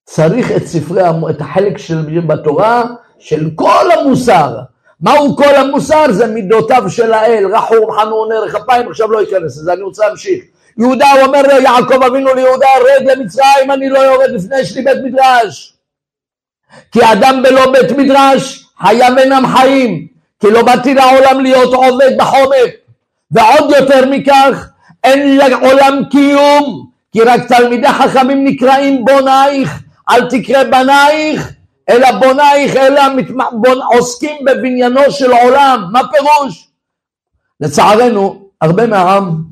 צריך את ספרי, את החלק של בתורה של כל המוסר. מהו כל המוסר? זה מידותיו של האל, רחום, חנון, ערך אפיים, עכשיו לא אכנס לזה, אני רוצה להמשיך. יהודה הוא אומר ליעקב אבינו ליהודה, רד למצרים, אני לא יורד לפני יש לי בית מדרש. כי אדם בלא בית מדרש, חייו אינם חיים, כי לא באתי לעולם להיות עובד בחומק. ועוד יותר מכך, אין לעולם קיום, כי רק תלמידי חכמים נקראים בונייך, אל תקרא בנייך, אלא בונייך, אלא בונ... עוסקים בבניינו של עולם. מה פירוש? לצערנו, הרבה מהעם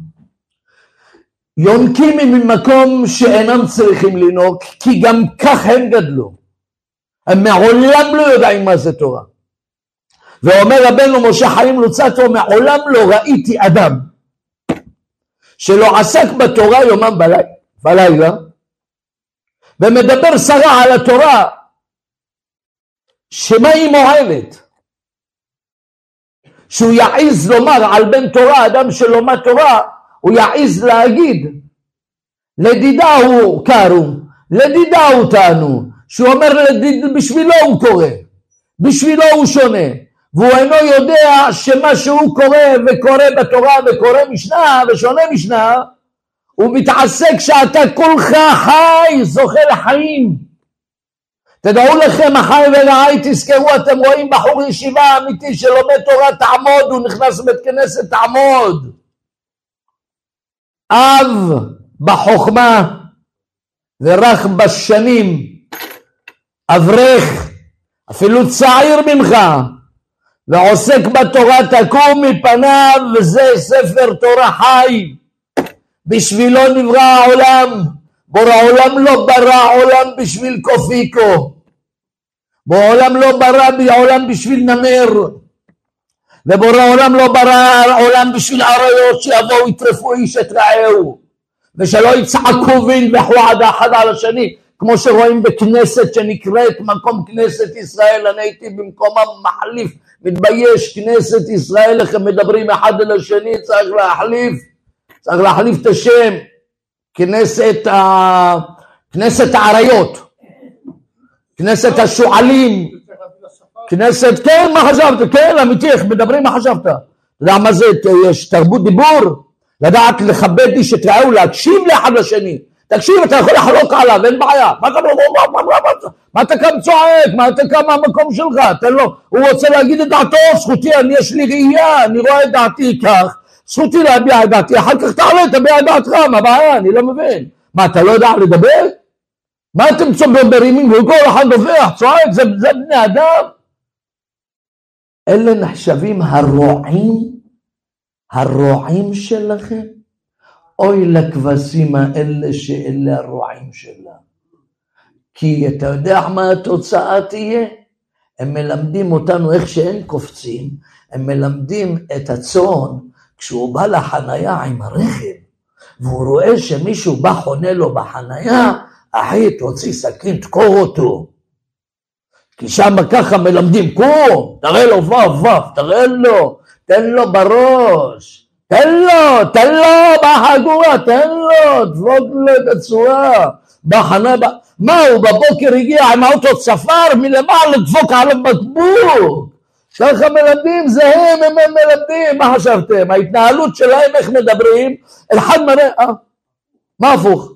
יונקים ממקום שאינם צריכים לנהוג, כי גם כך הם גדלו. הם מעולם לא יודעים מה זה תורה. ואומר רבנו משה חיים לוצטו, מעולם לא ראיתי אדם שלא עסק בתורה יומם בלילה, ומדבר סרה על התורה, שמה היא מועלת? שהוא יעז לומר על בן תורה, אדם שלומד תורה, הוא יעז להגיד, לדידה הוא קרו, לדידה הוא טענו, שהוא אומר לדיד, בשבילו הוא קורא, בשבילו הוא שונה, והוא אינו יודע שמה שהוא קורא וקורא בתורה וקורא משנה ושונה משנה, הוא מתעסק שאתה כולך חי, זוכה לחיים. תדעו לכם, אחי ורעי, תזכרו, אתם רואים בחור ישיבה אמיתי שלומד תורה, תעמוד, הוא נכנס לבית כנסת, תעמוד. אב בחוכמה ורך בשנים, אברך, אפילו צעיר ממך, ועוסק בתורה תקום מפניו, וזה ספר תורה חי. בשבילו נברא העולם, בורא עולם לא ברא עולם בשביל קופיקו, בורא עולם לא ברא בעולם בשביל נמר, ובורא עולם לא ברא עולם בשביל אריות שיבואו יטרפו איש את רעהו, ושלא יצעקו וינבחו עד אחד על השני, כמו שרואים בכנסת שנקראת מקום כנסת ישראל, אני הייתי במקום המחליף, מתבייש, כנסת ישראל, איך הם מדברים אחד אל השני, צריך להחליף, צריך להחליף את השם, כנסת. כנסת האריות, כנסת השועלים, כנסת, כן, מה חשבת? כן, אמיתי, איך מדברים, מה חשבת? אתה יודע מה זה, יש תרבות דיבור, לדעת לכבד איש את רעהו, להקשיב לאחד לשני. תקשיב, אתה יכול לחלוק עליו, אין בעיה. מה אתה, כאן צועק? מה אתה כאן מהמקום שלך? תן לו, הוא רוצה להגיד את דעתו, זכותי, אני יש לי ראייה, אני רואה את דעתי כך, זכותי להביע את דעתי, אחר כך תעלה, תביע את דעתך, מה הבעיה? אני לא מבין. מה, אתה לא יודע לדבר? מה אתם צומברים וכל אחד דופח, צועק, זה, זה בני אדם? אלה נחשבים הרועים, הרועים שלכם? אוי לכבשים האלה שאלה הרועים שלה. כי אתה יודע מה התוצאה תהיה? הם מלמדים אותנו איך שהם קופצים, הם מלמדים את הצאן, כשהוא בא לחנייה עם הרכב, והוא רואה שמישהו בא חונה לו בחנייה, אחי, תוציא סכין, תקור אותו. כי שם ככה מלמדים, קום, תראה לו וו וו, תראה לו, תן לו בראש, תן לו, תן לו בחגורה, תן לו, דפוק לו את הצורה, בחנה, מה הוא בבוקר הגיע עם האוטו צפר מלמעלה לדפוק עליו בקבוק, ככה מלמדים, זה הם, הם, הם מלמדים, מה חשבתם? ההתנהלות שלהם, איך מדברים, אחד מראה, אה, מה הפוך?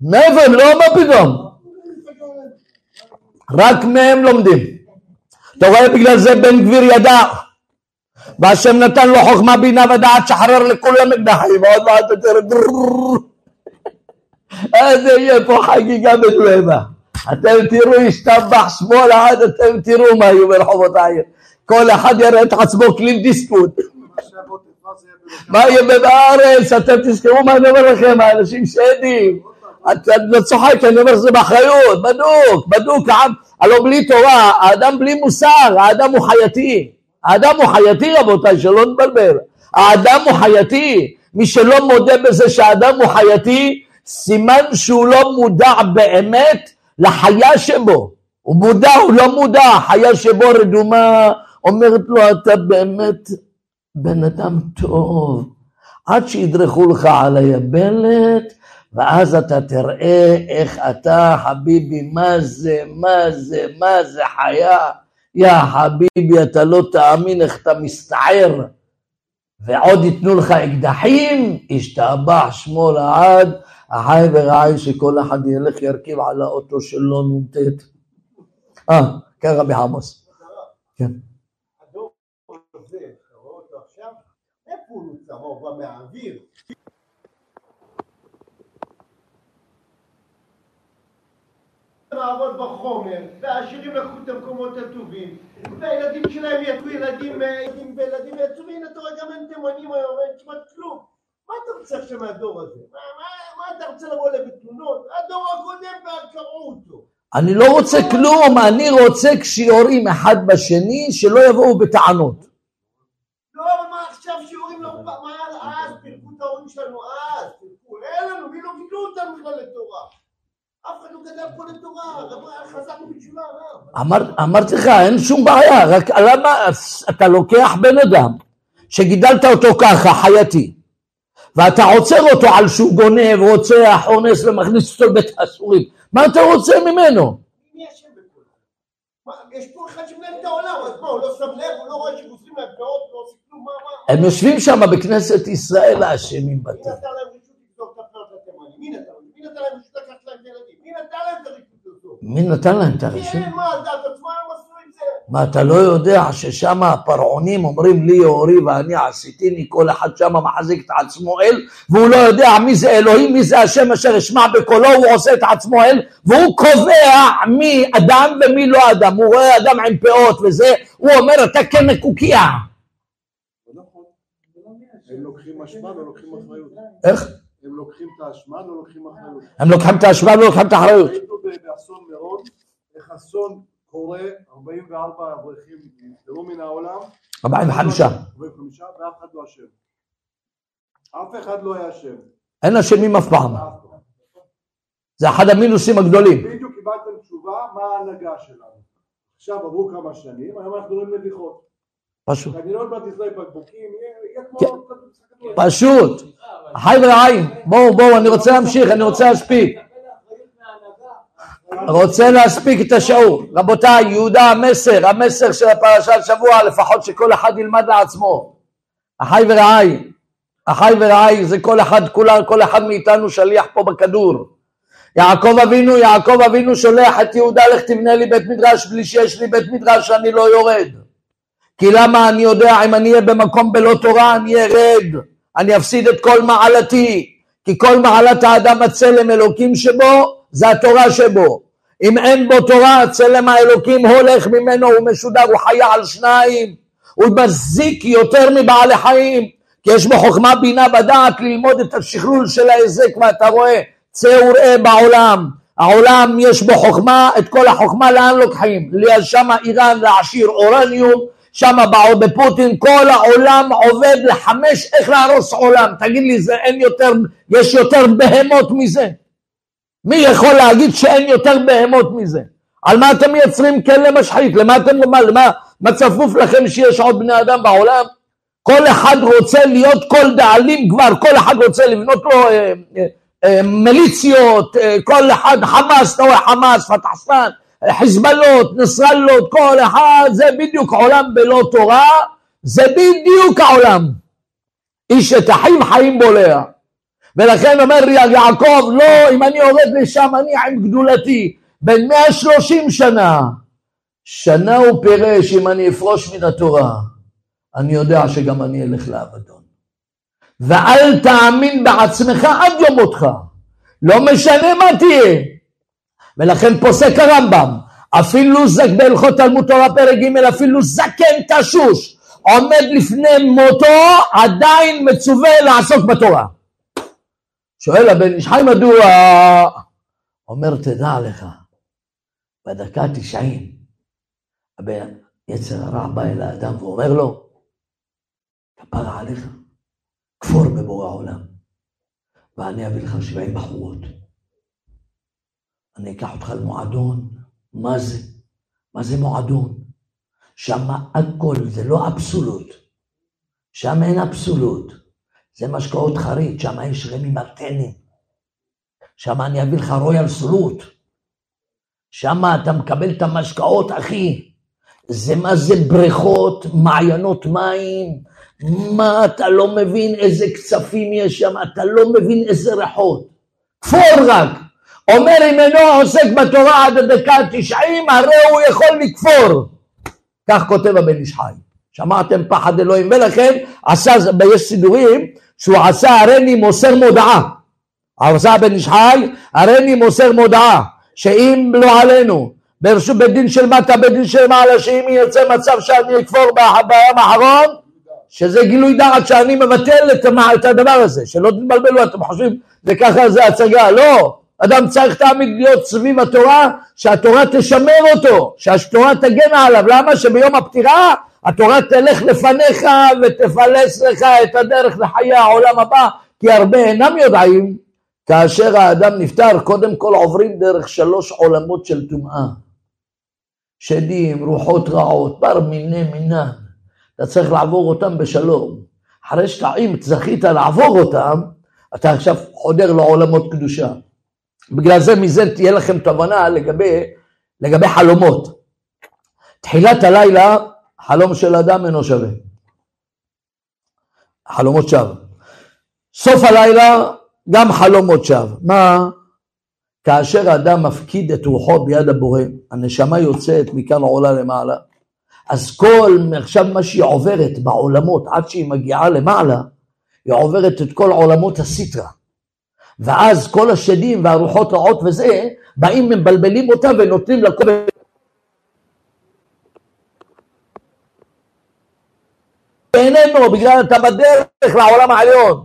מאיפה, לא, מה פתאום? רק מהם לומדים. אתה רואה בגלל זה בן גביר ידע והשם נתן לו חוכמה בינה ודעת שחרר לכולם אקדחים ועוד מעט יותר. אז יהיה פה חגיגה מדומה. אתם תראו השתבח שמו לעד אתם תראו מה יהיו ברחובות העיר. כל אחד יראה את עצמו קלין דיספוט. מה יהיה בארץ, אתם תזכרו מה אני אומר לכם, האנשים שדים. אתה צוחק, אני אומר שזה באחריות, בדוק, בדוק, העם, הלא בלי תורה, האדם בלי מוסר, האדם הוא חייתי. האדם הוא חייתי רבותיי, שלא נתבלבל. האדם הוא חייתי. מי שלא מודה בזה שהאדם הוא חייתי, סימן שהוא לא מודע באמת לחיה שבו. הוא מודע, הוא לא מודע, חיה שבו רדומה, אומרת לו אתה באמת בן אדם טוב, עד שידרכו לך על היבלת, ואז אתה תראה איך אתה חביבי, מה זה, מה זה, מה זה חיה, יא חביבי, אתה לא תאמין איך אתה מסתער, ועוד ייתנו לך אקדחים, השתבח שמו לעד, החי ורעי שכל אחד ילך ירכיב על האוטו שלו נ"ט. אה, כן רבי עמוס. כן. הדור הזה, אתה רואה אותו עכשיו, איפה הוא בא מהאוויר? לעבוד בחומר, והעשירים לקחו את המקומות הטובים, והילדים שלהם יצאו ילדים, אה, ילדים וילדים יצאו, והנה אתה רואה גם אין תימנים היום, אין כמעט כלום. מה אתה רוצה עכשיו מהדור הזה? מה אתה רוצה לבוא אליו בתלונות? הדור הקודם כבר קראו אותו. אני לא רוצה כלום, אני רוצה כשיורים אחד בשני שלא יבואו בטענות. לא, אבל מה עכשיו שיעורים לא... מה אז? פירקו את ההורים שלנו אז, פירקו, אין לנו, מי לא גידלו אותנו בכלל לתורה? אמר, אמרתי לך, אין שום בעיה, רק למה אתה לוקח בן אדם שגידלת אותו ככה, חייתי, ואתה עוצר אותו על שהוא גונב, רוצח, אונס ומכניס אותו לבית האסורים, מה אתה רוצה ממנו? יש פה אחד שמנהל את העולם, אז מה, הוא לא שם לב, הוא לא רואה שגוזרים להם פאות, לא עושים כלום, מה, מה? הם יושבים שם בכנסת ישראל האשמים מי בטח. נתן להם רשות לבדוק את הפאות לתימנים? מי נתן להם? מי נתן להם רשות לקחת להם את הילדים? מי נתן להם את הרשות הזאת? מי נתן להם את הרשות? כן, מה, דעת עצמם הם עשו את זה? מה, אתה לא יודע ששם הפרעונים אומרים לי אורי ואני עשיתיני, כל אחד שם מחזיק את עצמו אל, והוא לא יודע מי זה אלוהים, מי זה השם אשר אשמע בקולו, הוא עושה את עצמו אל, והוא קובע מי אדם ומי לא אדם, הוא רואה אדם עם פאות וזה, הוא אומר אתה אחריות. איך? הם לוקחים את האשמה ולא לוקחים אחריות. הם לוקחים את האשמה ולא לוקחים את האחריות. ראינו באסון מירון, איך אסון קורה, 44 אברכים נפטרו מן העולם. 45. 45 ואף אחד לא אשם. אף אחד לא היה אשם. אין אשמים אף פעם. זה אחד המינוסים הגדולים. בדיוק קיבלתם תשובה מה ההנהגה שלנו. עכשיו עברו כמה שנים, היום אנחנו רואים נביחות. פשוט. כנראה עוד מעט תזרוק בקבוקים, יהיה כן. כמו... כדורגל. פשוט. חי ורעי, בואו בואו אני רוצה להמשיך, אני רוצה להספיק. רוצה להספיק את השיעור. רבותיי, יהודה המסר, המסר של הפרשת שבוע, לפחות שכל אחד ילמד לעצמו. אחי ורעי, אחי ורעי זה כל אחד, כולה, כל אחד מאיתנו שליח פה בכדור. יעקב אבינו, יעקב אבינו שולח את יהודה, לך תבנה לי בית מדרש בלי שיש לי בית מדרש אני לא יורד. כי למה אני יודע אם אני אהיה במקום בלא תורה אני ארד, אני אפסיד את כל מעלתי, כי כל מעלת האדם הצלם אלוקים שבו זה התורה שבו. אם אין בו תורה, צלם האלוקים הולך ממנו, הוא משודר, הוא חיה על שניים, הוא מזיק יותר מבעלי חיים, כי יש בו חוכמה בינה בדעת ללמוד את השכלול של ההיזק, ואתה רואה, צא וראה בעולם, העולם יש בו חוכמה, את כל החוכמה לאן לוקחים? שמה איראן להעשיר אורניום, שמה באו בפוטין, כל העולם עובד לחמש איך להרוס עולם, תגיד לי זה אין יותר, יש יותר בהמות מזה? מי יכול להגיד שאין יותר בהמות מזה? על מה אתם מייצרים כלא משחית? למה אתם, מה, למה, מה צפוף לכם שיש עוד בני אדם בעולם? כל אחד רוצה להיות כל דאלים כבר, כל אחד רוצה לבנות לו אה, אה, אה, מיליציות, אה, כל אחד חמאס, אתה רואה חמאס, פתחסן, חיזבאללות, נסראללות, כל אחד, זה בדיוק עולם בלא תורה, זה בדיוק העולם. איש את החיים חיים בולע. ולכן אומר יעקב, לא, אם אני יורד לשם, אני עם גדולתי. בן 130 שנה. שנה הוא פירש, אם אני אפרוש מן התורה, אני יודע שגם אני אלך לאבדון. ואל תאמין בעצמך עד יום מותך. לא משנה מה תהיה. ולכן פוסק הרמב"ם, אפילו זק בהלכות תלמוד תורה פרק ג', אפילו זקן תשוש עומד לפני מותו, עדיין מצווה לעסוק בתורה. שואל הבן איש חי מדוע? אומר תדע לך, בדקה תשעים, יצר הרע בא אל האדם ואומר לו, כפרה עליך, כפור בבורא העולם, ואני אביא לך שבעים בחורות. אני אקח אותך למועדון, מה זה? מה זה מועדון? שם הכל, זה לא אבסולוט. שם אין אבסולוט. זה משקאות חריט, שם יש רמי מרטנים. שם אני אביא לך רויאל סלוט. שם אתה מקבל את המשקאות, אחי. זה מה זה בריכות, מעיינות מים, מה אתה לא מבין איזה קצפים יש שם, אתה לא מבין איזה ריחות. כפור רק. אומר אם אינו עוסק בתורה עד הדקה התשעים, הרי הוא יכול לכפור. כך כותב הבן איש חי. שמעתם פחד אלוהים, ולכן עשה, יש סידורים שהוא עשה הריני מוסר מודעה. עשה הבן איש חי, הריני מוסר מודעה, שאם לא עלינו, ברשות בית דין של מטה, בית דין של מעלה, שאם יוצא מצב שאני אכפור ביום האחרון, שזה גילוי דעת שאני מבטל את הדבר הזה, שלא תתבלבלו, אתם חושבים, זה ככה זה הצגה, לא, אדם צריך תמיד להיות סביב התורה, שהתורה תשמר אותו, שהתורה תגן עליו. למה? שביום הפטירה התורה תלך לפניך ותפלס לך את הדרך לחיי העולם הבא, כי הרבה אינם יודעים, כאשר האדם נפטר, קודם כל עוברים דרך שלוש עולמות של טומאה. שדים, רוחות רעות, בר מיני מינן. אתה צריך לעבור אותם בשלום. אחרי שאם זכית לעבור אותם, אתה עכשיו חודר לעולמות קדושה. בגלל זה מזה תהיה לכם תובנה לגבי, לגבי חלומות. תחילת הלילה, חלום של אדם אינו שווה. חלומות שווא. סוף הלילה, גם חלומות שווא. מה? כאשר אדם מפקיד את רוחו ביד הבורא, הנשמה יוצאת מכאן עולה למעלה, אז כל, עכשיו מה שהיא עוברת בעולמות עד שהיא מגיעה למעלה, היא עוברת את כל עולמות הסיטרה. ואז כל השדים והרוחות רעות וזה, באים מבלבלים אותה ונותנים כל... איננו, בגלל אתה בדרך לעולם העליון.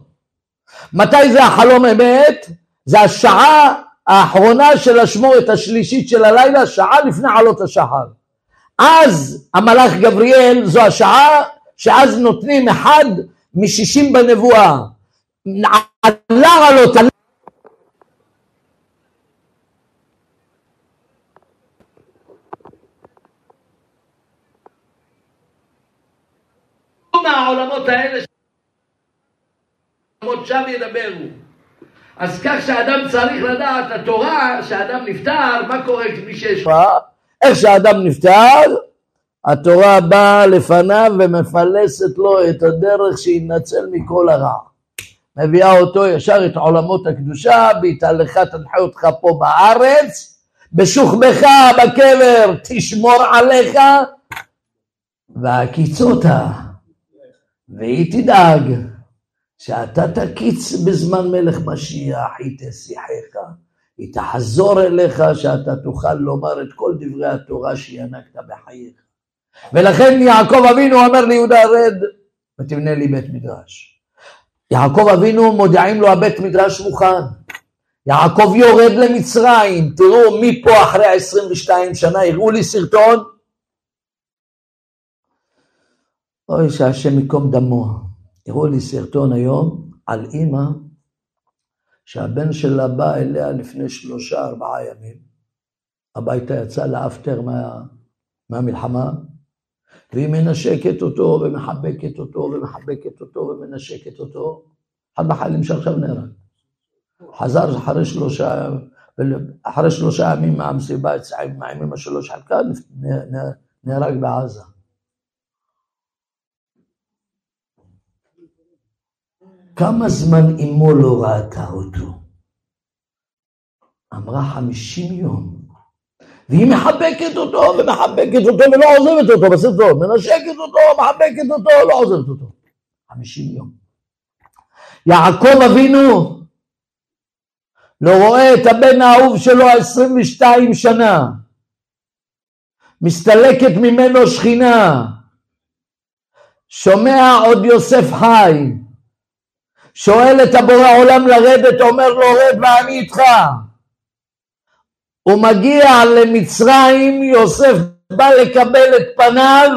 מתי זה החלום אמת? זה השעה האחרונה של השמורת השלישית של הלילה, שעה לפני עלות השחר. אז המלאך גבריאל, זו השעה שאז נותנים אחד משישים בנבואה. עלה עלות מהעולמות האלה עולמות שם ידברו. אז כך שאדם צריך לדעת, התורה, שאדם נפטר, מה קורה מי שיש... איך שאדם נפטר, התורה באה לפניו ומפלסת לו את הדרך שינצל מכל הרע. מביאה אותו ישר את עולמות הקדושה, בהתהלכה תנחה אותך פה בארץ, בשוכבך בקבר תשמור עליך, והקיצותה והיא תדאג שאתה תקיץ בזמן מלך משיח, היא תשיחך, היא תחזור אליך שאתה תוכל לומר את כל דברי התורה שינקת בחייך. ולכן יעקב אבינו אומר ליהודה רד ותבנה לי בית מדרש. יעקב אבינו מודיעים לו הבית מדרש מוכן. יעקב יורד למצרים, תראו מפה אחרי 22 שנה, הראו לי סרטון, אוי שהשם ייקום דמו. הראו לי סרטון היום על אימא שהבן שלה בא אליה לפני שלושה ארבעה ימים. הביתה יצא לאפטר מה, מהמלחמה, והיא מנשקת אותו ומחבקת אותו ומחבקת אותו ומנשקת אותו. אחד בחיילים שעכשיו נהרג. חזר אחרי שלושה, אחרי שלושה ימים מהמסיבה אצל אמא שלו שחלקה, נהרג בעזה. כמה זמן אמו לא ראתה אותו? אמרה חמישים יום. והיא מחבקת אותו ומחבקת אותו ולא עוזבת אותו בסרטון, מנשקת אותו, מחבקת אותו, לא עוזבת אותו. חמישים יום. יעקב אבינו לא רואה את הבן האהוב שלו עשרים ושתיים שנה. מסתלקת ממנו שכינה. שומע עוד יוסף חי. שואל את הבורא עולם לרדת, אומר לו רד ואני איתך. הוא מגיע למצרים, יוסף בא לקבל את פניו,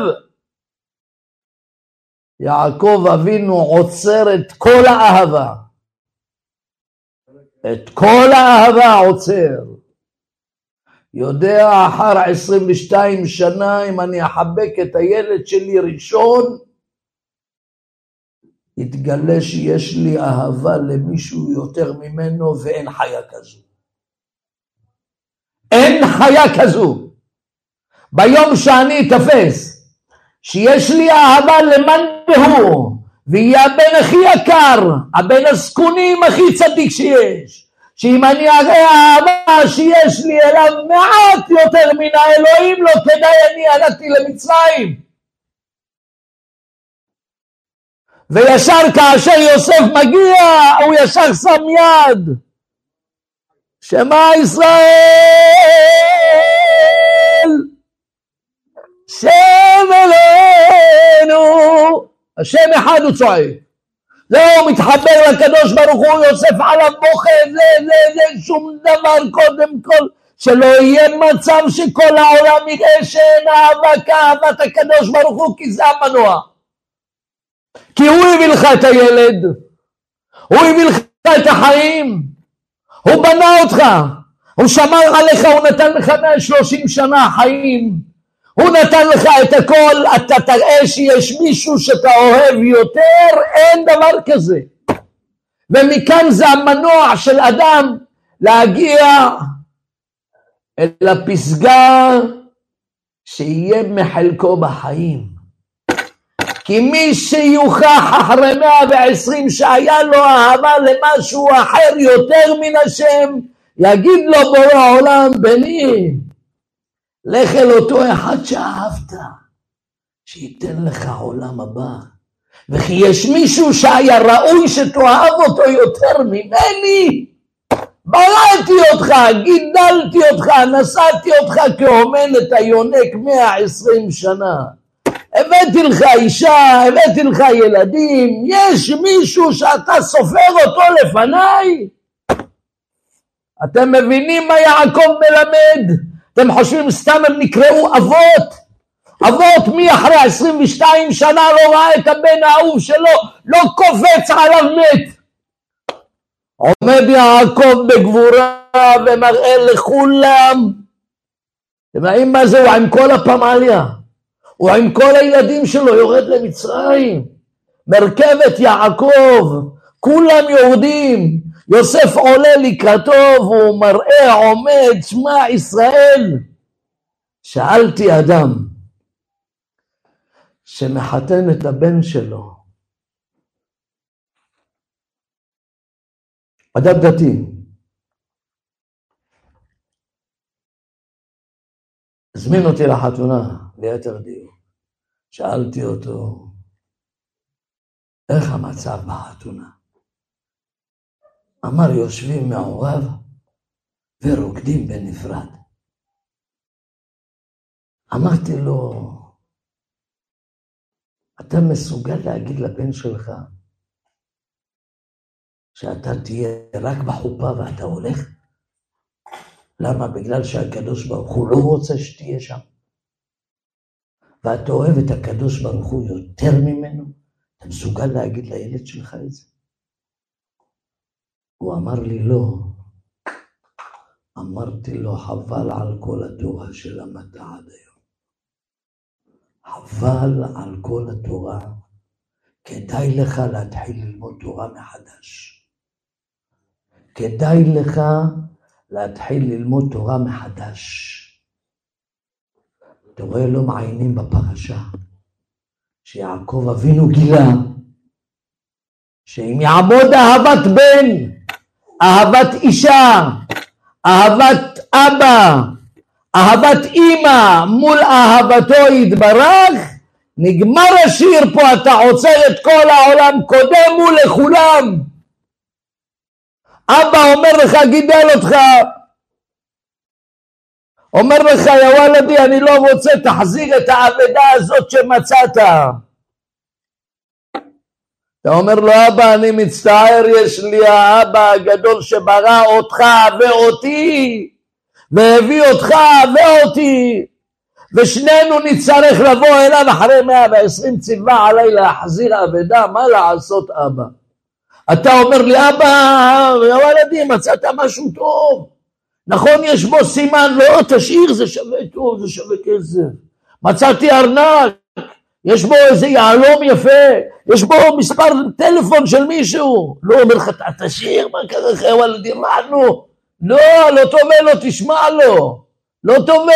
יעקב אבינו עוצר את כל האהבה. את כל האהבה עוצר. יודע אחר 22 שנה אם אני אחבק את הילד שלי ראשון, יתגלה שיש לי אהבה למישהו יותר ממנו ואין חיה כזו. אין חיה כזו. ביום שאני אתפס שיש לי אהבה למאן דהוא ויהיה הבן הכי יקר, הבן הזקונים הכי צדיק שיש שאם אני אראה אהבה שיש לי אליו מעט יותר מן האלוהים לא כדאי אני הלכתי למצרים וישר כאשר יוסף מגיע הוא ישר שם יד. שמע ישראל שם אלינו. השם אחד הוא צועק. זהו הוא מתחבר לקדוש ברוך הוא יוסף עליו בוכה זה זה זה שום דבר קודם כל. שלא יהיה מצב שכל העולם יראה שאין אהבה כאהבת הקדוש ברוך הוא כי זה המנוע כי הוא הביא לך את הילד הוא הביא לך את החיים הוא בנה אותך, הוא שמר עליך, הוא נתן לך 130 שנה חיים, הוא נתן לך את הכל, אתה תראה שיש מישהו שאתה אוהב יותר, אין דבר כזה. ומכאן זה המנוע של אדם להגיע אל הפסגה שיהיה מחלקו בחיים. כי מי שיוכח אחרי 120 שהיה לו אהבה למשהו אחר יותר מן השם, יגיד לו בורא העולם, בני, לך אל אותו אחד שאהבת, שייתן לך עולם הבא. וכי יש מישהו שהיה ראוי שתאהב אותו יותר ממני? בראתי אותך, גידלתי אותך, נשאתי אותך כאומנת היונק 120 שנה. הבאתי לך אישה, הבאתי לך ילדים, יש מישהו שאתה סופר אותו לפניי? אתם מבינים מה יעקב מלמד? אתם חושבים סתם הם נקראו אבות? אבות מי אחרי 22 שנה לא ראה את הבן האהוב שלו, לא קופץ עליו מת. עומד יעקב בגבורה ומראה לכולם. אתם יודעים מה זה? הוא עם כל הפמליה. הוא עם כל הילדים שלו יורד למצרים. מרכבת יעקב, כולם יורדים, יוסף עולה לקראתו והוא מראה, עומד, שמע ישראל. שאלתי אדם שמחתן את הבן שלו, אדם דתי, הזמין אותי לחתונה, ליתר דיוק. שאלתי אותו, איך המצב בחתונה? אמר, יושבים מעורב ורוקדים בנפרד. אמרתי לו, אתה מסוגל להגיד לבן שלך שאתה תהיה רק בחופה ואתה הולך? למה? בגלל שהקדוש ברוך הוא לא רוצה שתהיה שם. ואתה אוהב את הקדוש ברוך הוא יותר ממנו, אתה מסוגל להגיד לילד שלך את זה? הוא אמר לי לא. אמרתי לו, חבל על כל התורה שלמדת עד היום. חבל על כל התורה. כדאי לך להתחיל ללמוד תורה מחדש. כדאי לך להתחיל ללמוד תורה מחדש. אתה רואה, לא מעיינים בפרשה, שיעקב אבינו גילה שאם יעמוד אהבת בן, אהבת אישה, אהבת אבא, אהבת אימא מול אהבתו יתברך, נגמר השיר פה, אתה עוצר את כל העולם, קודם הוא לכולם. אבא אומר לך, גידל אותך, אומר לך, יא וולדי, אני לא רוצה, תחזיר את האבדה הזאת שמצאת. אתה אומר לו, אבא, אני מצטער, יש לי האבא הגדול שברא אותך ואותי, והביא אותך ואותי, ושנינו נצטרך לבוא אליו אחרי מאה ועשרים ציווה עליי להחזיר אבדה, מה לעשות אבא? אתה אומר לי, אבא, ילדי, מצאת משהו טוב. נכון, יש בו סימן, לא, תשאיר, זה שווה טוב, זה שווה כסף. מצאתי ארנק, יש בו איזה יהלום יפה, יש בו מספר טלפון של מישהו. לא אומר לך, תשאיר, מה קרה לך, ילדי, מה נו? לא, לא טובה לו, תשמע לו. לא טובה.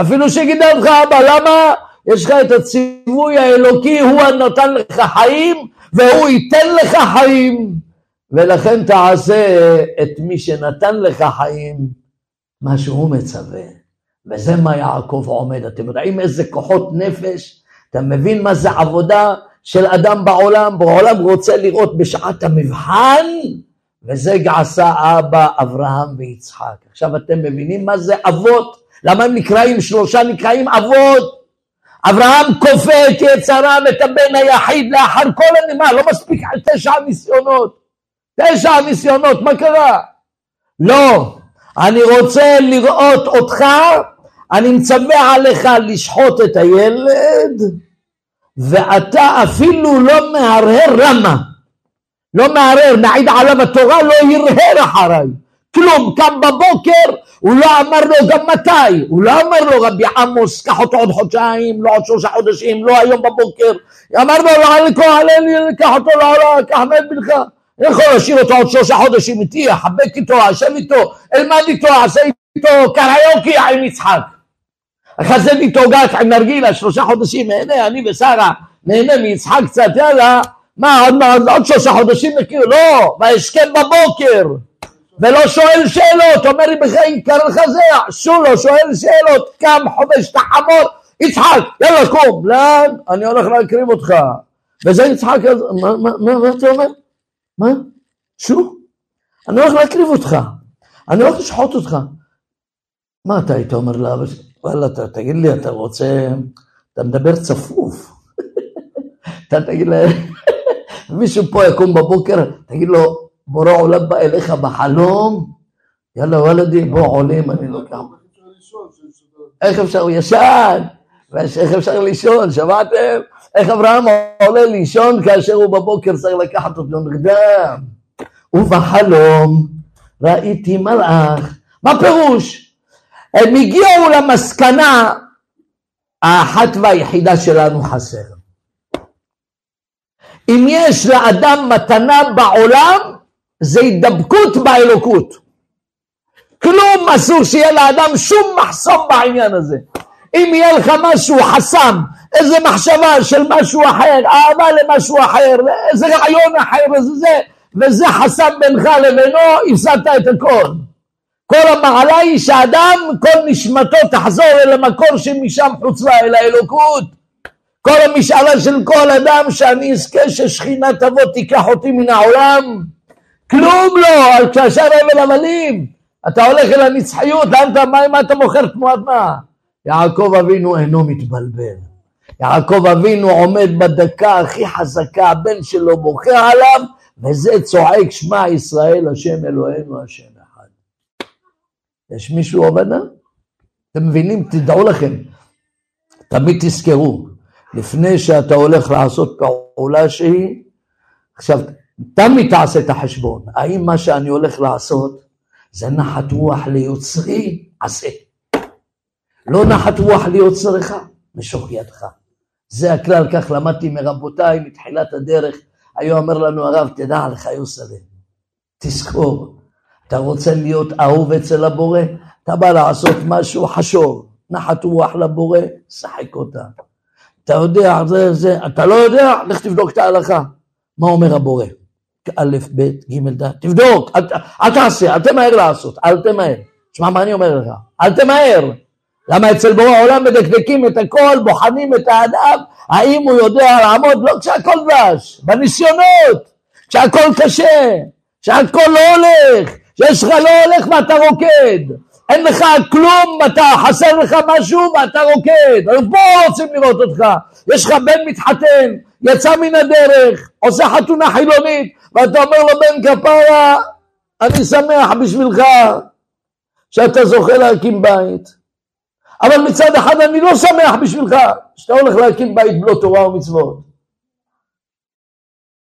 אפילו שגידל לך אבא, למה? יש לך את הציווי האלוקי, הוא הנותן לך חיים, והוא ייתן לך חיים, ולכן תעשה את מי שנתן לך חיים, מה שהוא מצווה. וזה מה יעקב עומד. אתם יודעים איזה כוחות נפש? אתה מבין מה זה עבודה של אדם בעולם? בעולם רוצה לראות בשעת המבחן, וזה עשה אבא אברהם ויצחק. עכשיו אתם מבינים מה זה אבות? למה הם נקראים, שלושה נקראים אבות? אברהם כופה את יצרה ואת הבן היחיד לאחר כל הנמה, לא מספיק תשע ניסיונות. תשע ניסיונות, מה קרה? לא, אני רוצה לראות אותך, אני מצווה עליך לשחוט את הילד, ואתה אפילו לא מהרהר רמה. לא מהרהר, נעיד עליו התורה, לא הרהר אחריי. כלום, קם בבוקר, הוא לא אמר לו גם מתי, הוא לא אמר לו רבי עמוס, קח אותו עוד חודשיים, לא עוד שלושה חודשים, לא היום בבוקר, אמר לו לא קח אותו לעולם, קח מת בנך, יכול להשאיר אותו עוד שלושה חודשים איתי, אחבק איתו, אשב איתו, אלמד איתו, אעשה איתו קריוקי עם יצחק. אחזד איתו גת עם נרגילה, שלושה חודשים, נהנה, אני ושרה, נהנה מיצחק קצת, יאללה, מה, עוד, עוד, עוד שלושה חודשים נכיר, לא, בהשכם בבוקר. ולא שואל שאלות, אומר לי בחיים קרא לך זה, אסור לו, שואל שאלות, קם חובש את החמור, יצחק, יאללה קום, לאן? אני הולך להקריב אותך. וזה יצחק, מה, מה, מה, מה אתה אומר? מה? שוב? אני הולך להקריב אותך, אני הולך לשחוט אותך. מה אתה היית אומר לאבא שלי? וואלה, אתה, תגיד לי, אתה רוצה, אתה מדבר צפוף. אתה תגיד להם, מישהו פה יקום בבוקר, תגיד לו, בורא עולם בא אליך בחלום, יאללה וולדי בוא עולים, אני קם. איך אפשר, הוא ישן, איך אפשר לישון, שמעתם? איך אברהם עולה לישון כאשר הוא בבוקר צריך לקחת אותו נרדם? ובחלום ראיתי מלאך. מה פירוש? הם הגיעו למסקנה האחת והיחידה שלנו חסר. אם יש לאדם מתנה בעולם, זה הידבקות באלוקות. כלום אסור שיהיה לאדם שום מחסום בעניין הזה. אם יהיה לך משהו חסם, איזה מחשבה של משהו אחר, אהבה למשהו אחר, איזה רעיון אחר, איזה זה, וזה חסם בינך לבינו, הפסדת את הכל. כל המעלה היא שאדם, כל נשמתו תחזור אל המקור שמשם חוצבה, אל האלוקות. כל המשאלה של כל אדם שאני אזכה ששכינה תבוא תיקח אותי מן העולם. כלום לא, כאשר הבל הבלים. אתה הולך אל הנצחיות, לאן אתה, מה, מה אתה מוכר תמורת מה? יעקב אבינו אינו מתבלבל. יעקב אבינו עומד בדקה הכי חזקה, הבן שלו בוכה עליו, וזה צועק שמע ישראל השם אלוהינו השם אחד. יש מישהו עובדה? אתם מבינים? תדעו לכם, תמיד תזכרו, לפני שאתה הולך לעשות פעולה שהיא, עכשיו תמיד תעשה את החשבון, האם מה שאני הולך לעשות זה נחת רוח ליוצרי, עשה. לא נחת רוח ליוצרך, משוך ידך. זה הכלל, כך למדתי מרבותיי מתחילת הדרך. היו אומר לנו הרב, תדע לך יוסלם, תזכור, אתה רוצה להיות אהוב אצל הבורא, אתה בא לעשות משהו חשוב, נחת רוח לבורא, שחק אותה. אתה יודע, זה, זה, אתה לא יודע, לך תבדוק את ההלכה. מה אומר הבורא? א', ב', ג', ד', תבדוק, אל תעשה, אל תמהר לעשות, אל תמהר. תשמע מה אני אומר לך, אל תמהר. למה אצל בורא העולם מדקדקים את הכל, בוחנים את האדם, האם הוא יודע לעמוד, לא כשהכל דבש, בניסיונות, כשהכל קשה, כשהכל לא הולך, כשיש לך לא הולך ואתה רוקד, אין לך כלום, אתה חסר לך משהו ואתה רוקד, אבל פה רוצים לראות אותך, יש לך בן מתחתן, יצא מן הדרך, עושה חתונה חילונית, ואתה אומר לו בן כפרה, אני שמח בשבילך שאתה זוכה להקים בית. אבל מצד אחד אני לא שמח בשבילך שאתה הולך להקים בית בלא תורה ומצוות.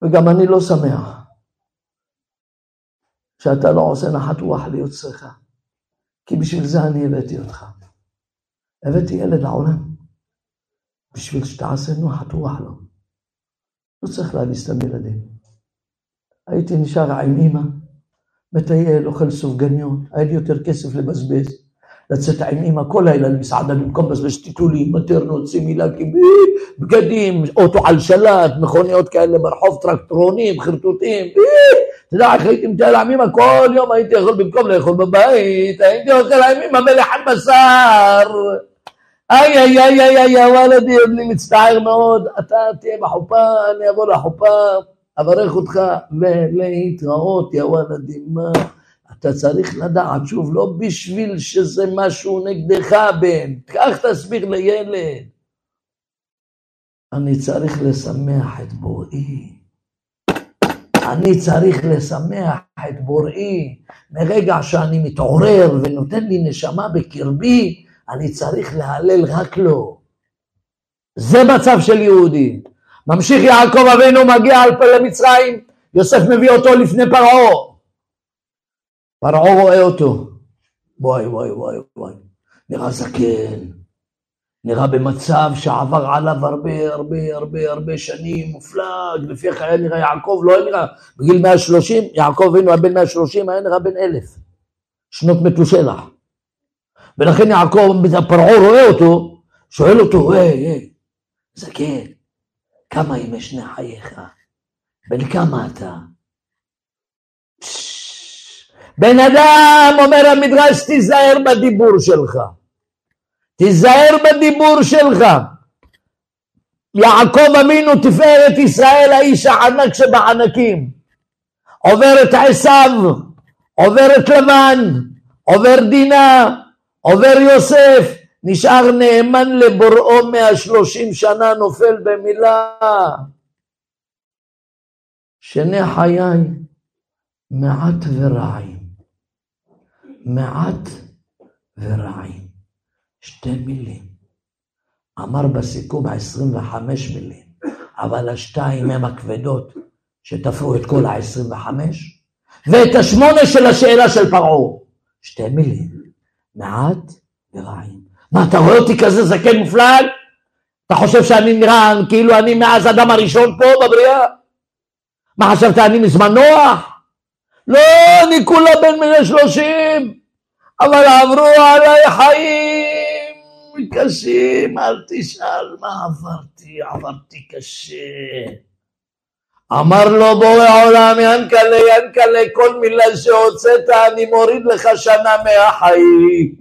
וגם אני לא שמח שאתה לא עושה נחת רוח ליוצריך, כי בשביל זה אני הבאתי אותך. הבאתי ילד לעולם, בשביל שתעשה נחת רוח לו. לא צריך להביא סתם ילדים. הייתי נשאר עם אמא, מטייל, אוכל סופגניות, היה לי יותר כסף לבזבז. לצאת עם אמא כל לילה למסעדה במקום לבזבז טיטולים, מטרנות, סימילקים, בגדים, אוטו על שלט, מכוניות כאלה ברחוב, טרקטרונים, חרטוטים, אתה יודע איך הייתי מטייל עם אמא כל יום הייתי יכול במקום לאכול בבית, הייתי אוכל עם אמא מלח על בשר. איי איי איי איי איי וואלדי, אני מצטער מאוד, אתה תהיה בחופה, אני אבוא לחופה, אברך אותך ולהתראות, יא וואלדי, מה? אתה צריך לדעת, שוב, לא בשביל שזה משהו נגדך, בן. קח תסביר לילד. אני צריך לשמח את בוראי. אני צריך לשמח את בוראי. מרגע שאני מתעורר ונותן לי נשמה בקרבי, אני צריך להלל רק לו. זה מצב של יהודי. ממשיך יעקב אבינו, מגיע על פלא מצרים, יוסף מביא אותו לפני פרעה. פרעה רואה אותו, וואי וואי וואי וואי, נראה זקן, נראה במצב שעבר עליו הרבה הרבה הרבה הרבה שנים, מופלג, לפי איך היה נראה יעקב, לא היה נראה, בגיל 130, יעקב אבינו היה בן 130, היה נראה בן אלף, שנות מתושלח. ולכן יעקב, פרעה רואה אותו, שואל אותו, היי, היי, זקן, כמה ימי שני חייך? בן כמה אתה? בן אדם, אומר המדרש, תיזהר בדיבור שלך. תיזהר בדיבור שלך. יעקב אבינו תפארת ישראל האיש הענק שבענקים. עובר את עשיו, עובר את לבן, עובר דינה, עובר יוסף, נשאר נאמן לבוראו מאה שלושים שנה נופל במילה. שני חיי מעט ורעים. מעט ורעים. שתי מילים. אמר בסיכום 25 מילים, אבל השתיים הם הכבדות שתפרו את כל ה-25, ואת השמונה של השאלה של פרעה. שתי מילים, מעט ורעים. מה, אתה רואה אותי כזה זקן מופלג? אתה חושב שאני נראה כאילו אני מאז אדם הראשון פה בבריאה? מה חשבת, אני מזמן נוח? לא, אני כולה בן מאה שלושים, אבל עברו עליי חיים קשים, אל תשאל מה עברתי, עברתי קשה. אמר לו בורא עולם, ינקלה, ינקלה, כל מילה שהוצאת אני מוריד לך שנה מהחיים.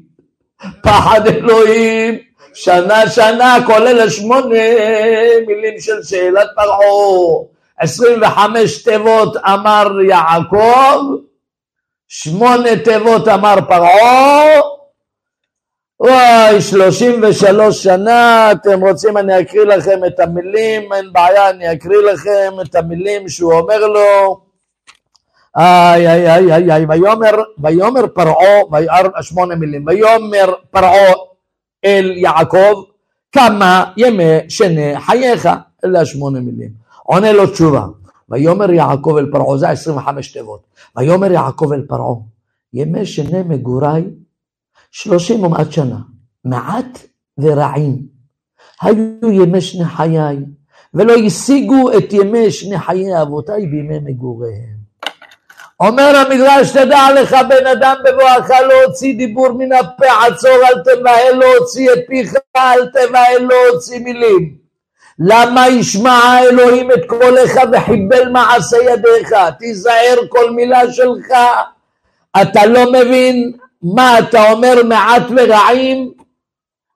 פחד אלוהים, שנה שנה, כולל שמונה מילים של שאלת פרעה. עשרים וחמש תיבות אמר יעקב, שמונה תיבות אמר פרעה, וואי, שלושים ושלוש שנה, אתם רוצים אני אקריא לכם את המילים, אין בעיה, אני אקריא לכם את המילים שהוא אומר לו, איי איי איי איי ויאמר, ויאמר פרעה, שמונה מילים, ויאמר פרעה אל יעקב, כמה ימי שני חייך, אלה השמונה מילים. עונה לו תשובה. ויאמר יעקב אל פרעה, זה 25 תיבות. ויאמר יעקב אל פרעה, ימי שני מגוריי שלושים ומעט שנה, מעט ורעים. היו ימי שני חיי, ולא השיגו את ימי שני חיי אבותיי בימי מגוריהם. אומר המדרש, תדע לך בן אדם בבואך להוציא דיבור מן הפה, עצור אל תבהל להוציא את פיך, אל תבהל להוציא מילים. למה ישמע אלוהים את קולך וחיבל מעשה ידיך? תיזהר כל מילה שלך. אתה לא מבין, מה אתה אומר מעט ורעים?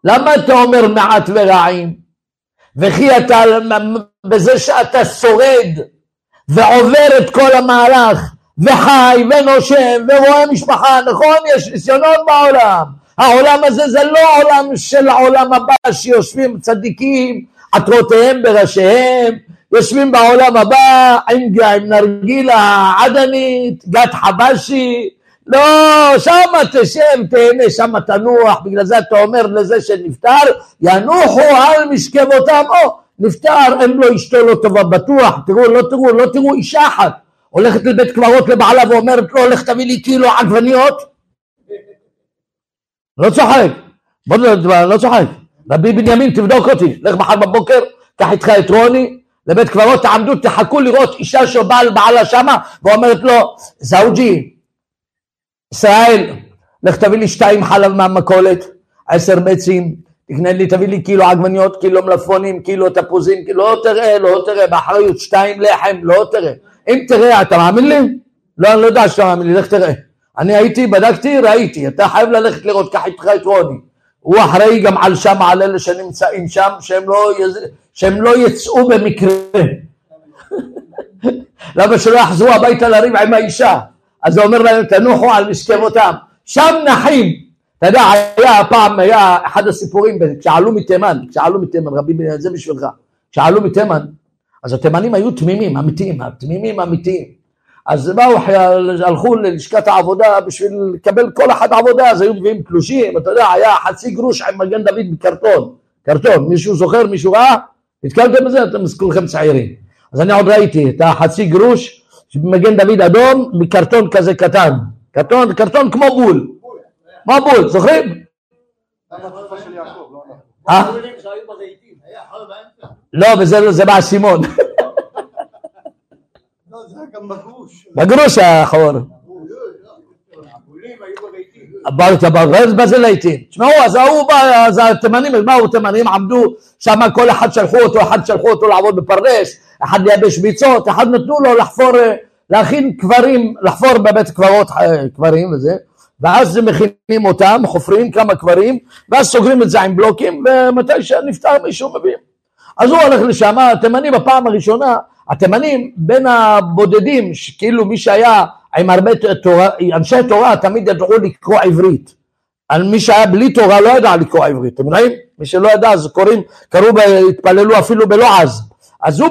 למה אתה אומר מעט ורעים? וכי אתה, בזה שאתה שורד ועובר את כל המהלך וחי ונושם ורואה משפחה, נכון? יש ניסיונות בעולם. העולם הזה זה לא עולם של העולם הבא שיושבים צדיקים, עטרותיהם בראשיהם, יושבים בעולם הבא עם, עם נרגילה עדנית, גת חבשי, לא, שמה תשב, תהנה, שמה תנוח, בגלל זה אתה אומר לזה שנפטר, ינוחו על משכבותם, או, נפטר, אין לו אשתו לא טובה, בטוח, תראו, לא תראו, לא תראו אישה אחת, הולכת לבית קברות לבעלה ואומרת לו, לך תביא לי קילו עגבניות, לא צוחק, בוא נדבר, לא צוחק, רבי בנימין תבדוק אותי, לך מחר בבוקר, קח איתך את רוני, לבית קברות, תעמדו, תחכו לראות אישה שבעל בעלה שמה, ואומרת לו, זאוג'י, ישראל, לך תביא לי שתיים חלב מהמכולת, עשר ביצים, תקנה לי, תביא לי קילו עגבניות, קילו מלפונים, קילו תפוזים, לא תראה, לא תראה, באחריות, שתיים לחם, לא תראה. אם תראה, אתה מאמין לי? לא, אני לא יודע שאתה מאמין לי, לך תראה. אני הייתי, בדקתי, ראיתי, אתה חייב ללכת לראות, קח איתך את רוני. הוא אחראי גם על שם, על אלה שנמצאים שם, שהם לא, שהם לא יצאו במקרה. למה שלא יחזרו הביתה לריב עם האישה? אז הוא אומר להם תנוחו על משכבותם, שם נחים. אתה יודע, היה פעם, היה אחד הסיפורים, כשעלו מתימן, כשעלו מתימן, רבי בן זה בשבילך, כשעלו מתימן, אז התימנים היו תמימים, אמיתיים, תמימים אמיתיים. אז באו, הלכו ללשכת העבודה בשביל לקבל כל אחד עבודה, אז היו מביאים תלושים, אתה יודע, היה חצי גרוש עם מגן דוד בקרטון, קרטון, מישהו זוכר, מישהו ראה? נתקלתם בזה? אתם כולכם צעירים. אז אני עוד ראיתי את החצי גרוש, מגן דוד אדום מקרטון כזה קטן, קרטון, קרטון כמו בול, כמו בול, זוכרים? אה? לא, זה באסימון. בגרוש האחרון. מה זה להיטים? תשמעו, אז ההוא בא, אז התימנים, מה הוא תימנים? עמדו שם כל אחד שלחו אותו, אחד שלחו אותו לעבוד בפרדס, אחד לייבש ביצות, אחד נתנו לו לחפור, אה, להכין קברים, לחפור בבית קברות אה, קברים וזה, ואז מכינים אותם, חופרים כמה קברים, ואז סוגרים את זה עם בלוקים, ומתי שנפטר מישהו מבין. אז הוא הולך לשם, התימנים בפעם הראשונה, התימנים בין הבודדים, כאילו מי שהיה עם הרבה תורה, אנשי תורה תמיד ידעו לקרוא עברית. על מי שהיה בלי תורה לא ידע לקרוא עברית, אתם יודעים? מי שלא ידע אז קוראים, קראו, התפללו אפילו בלועז. אז הוא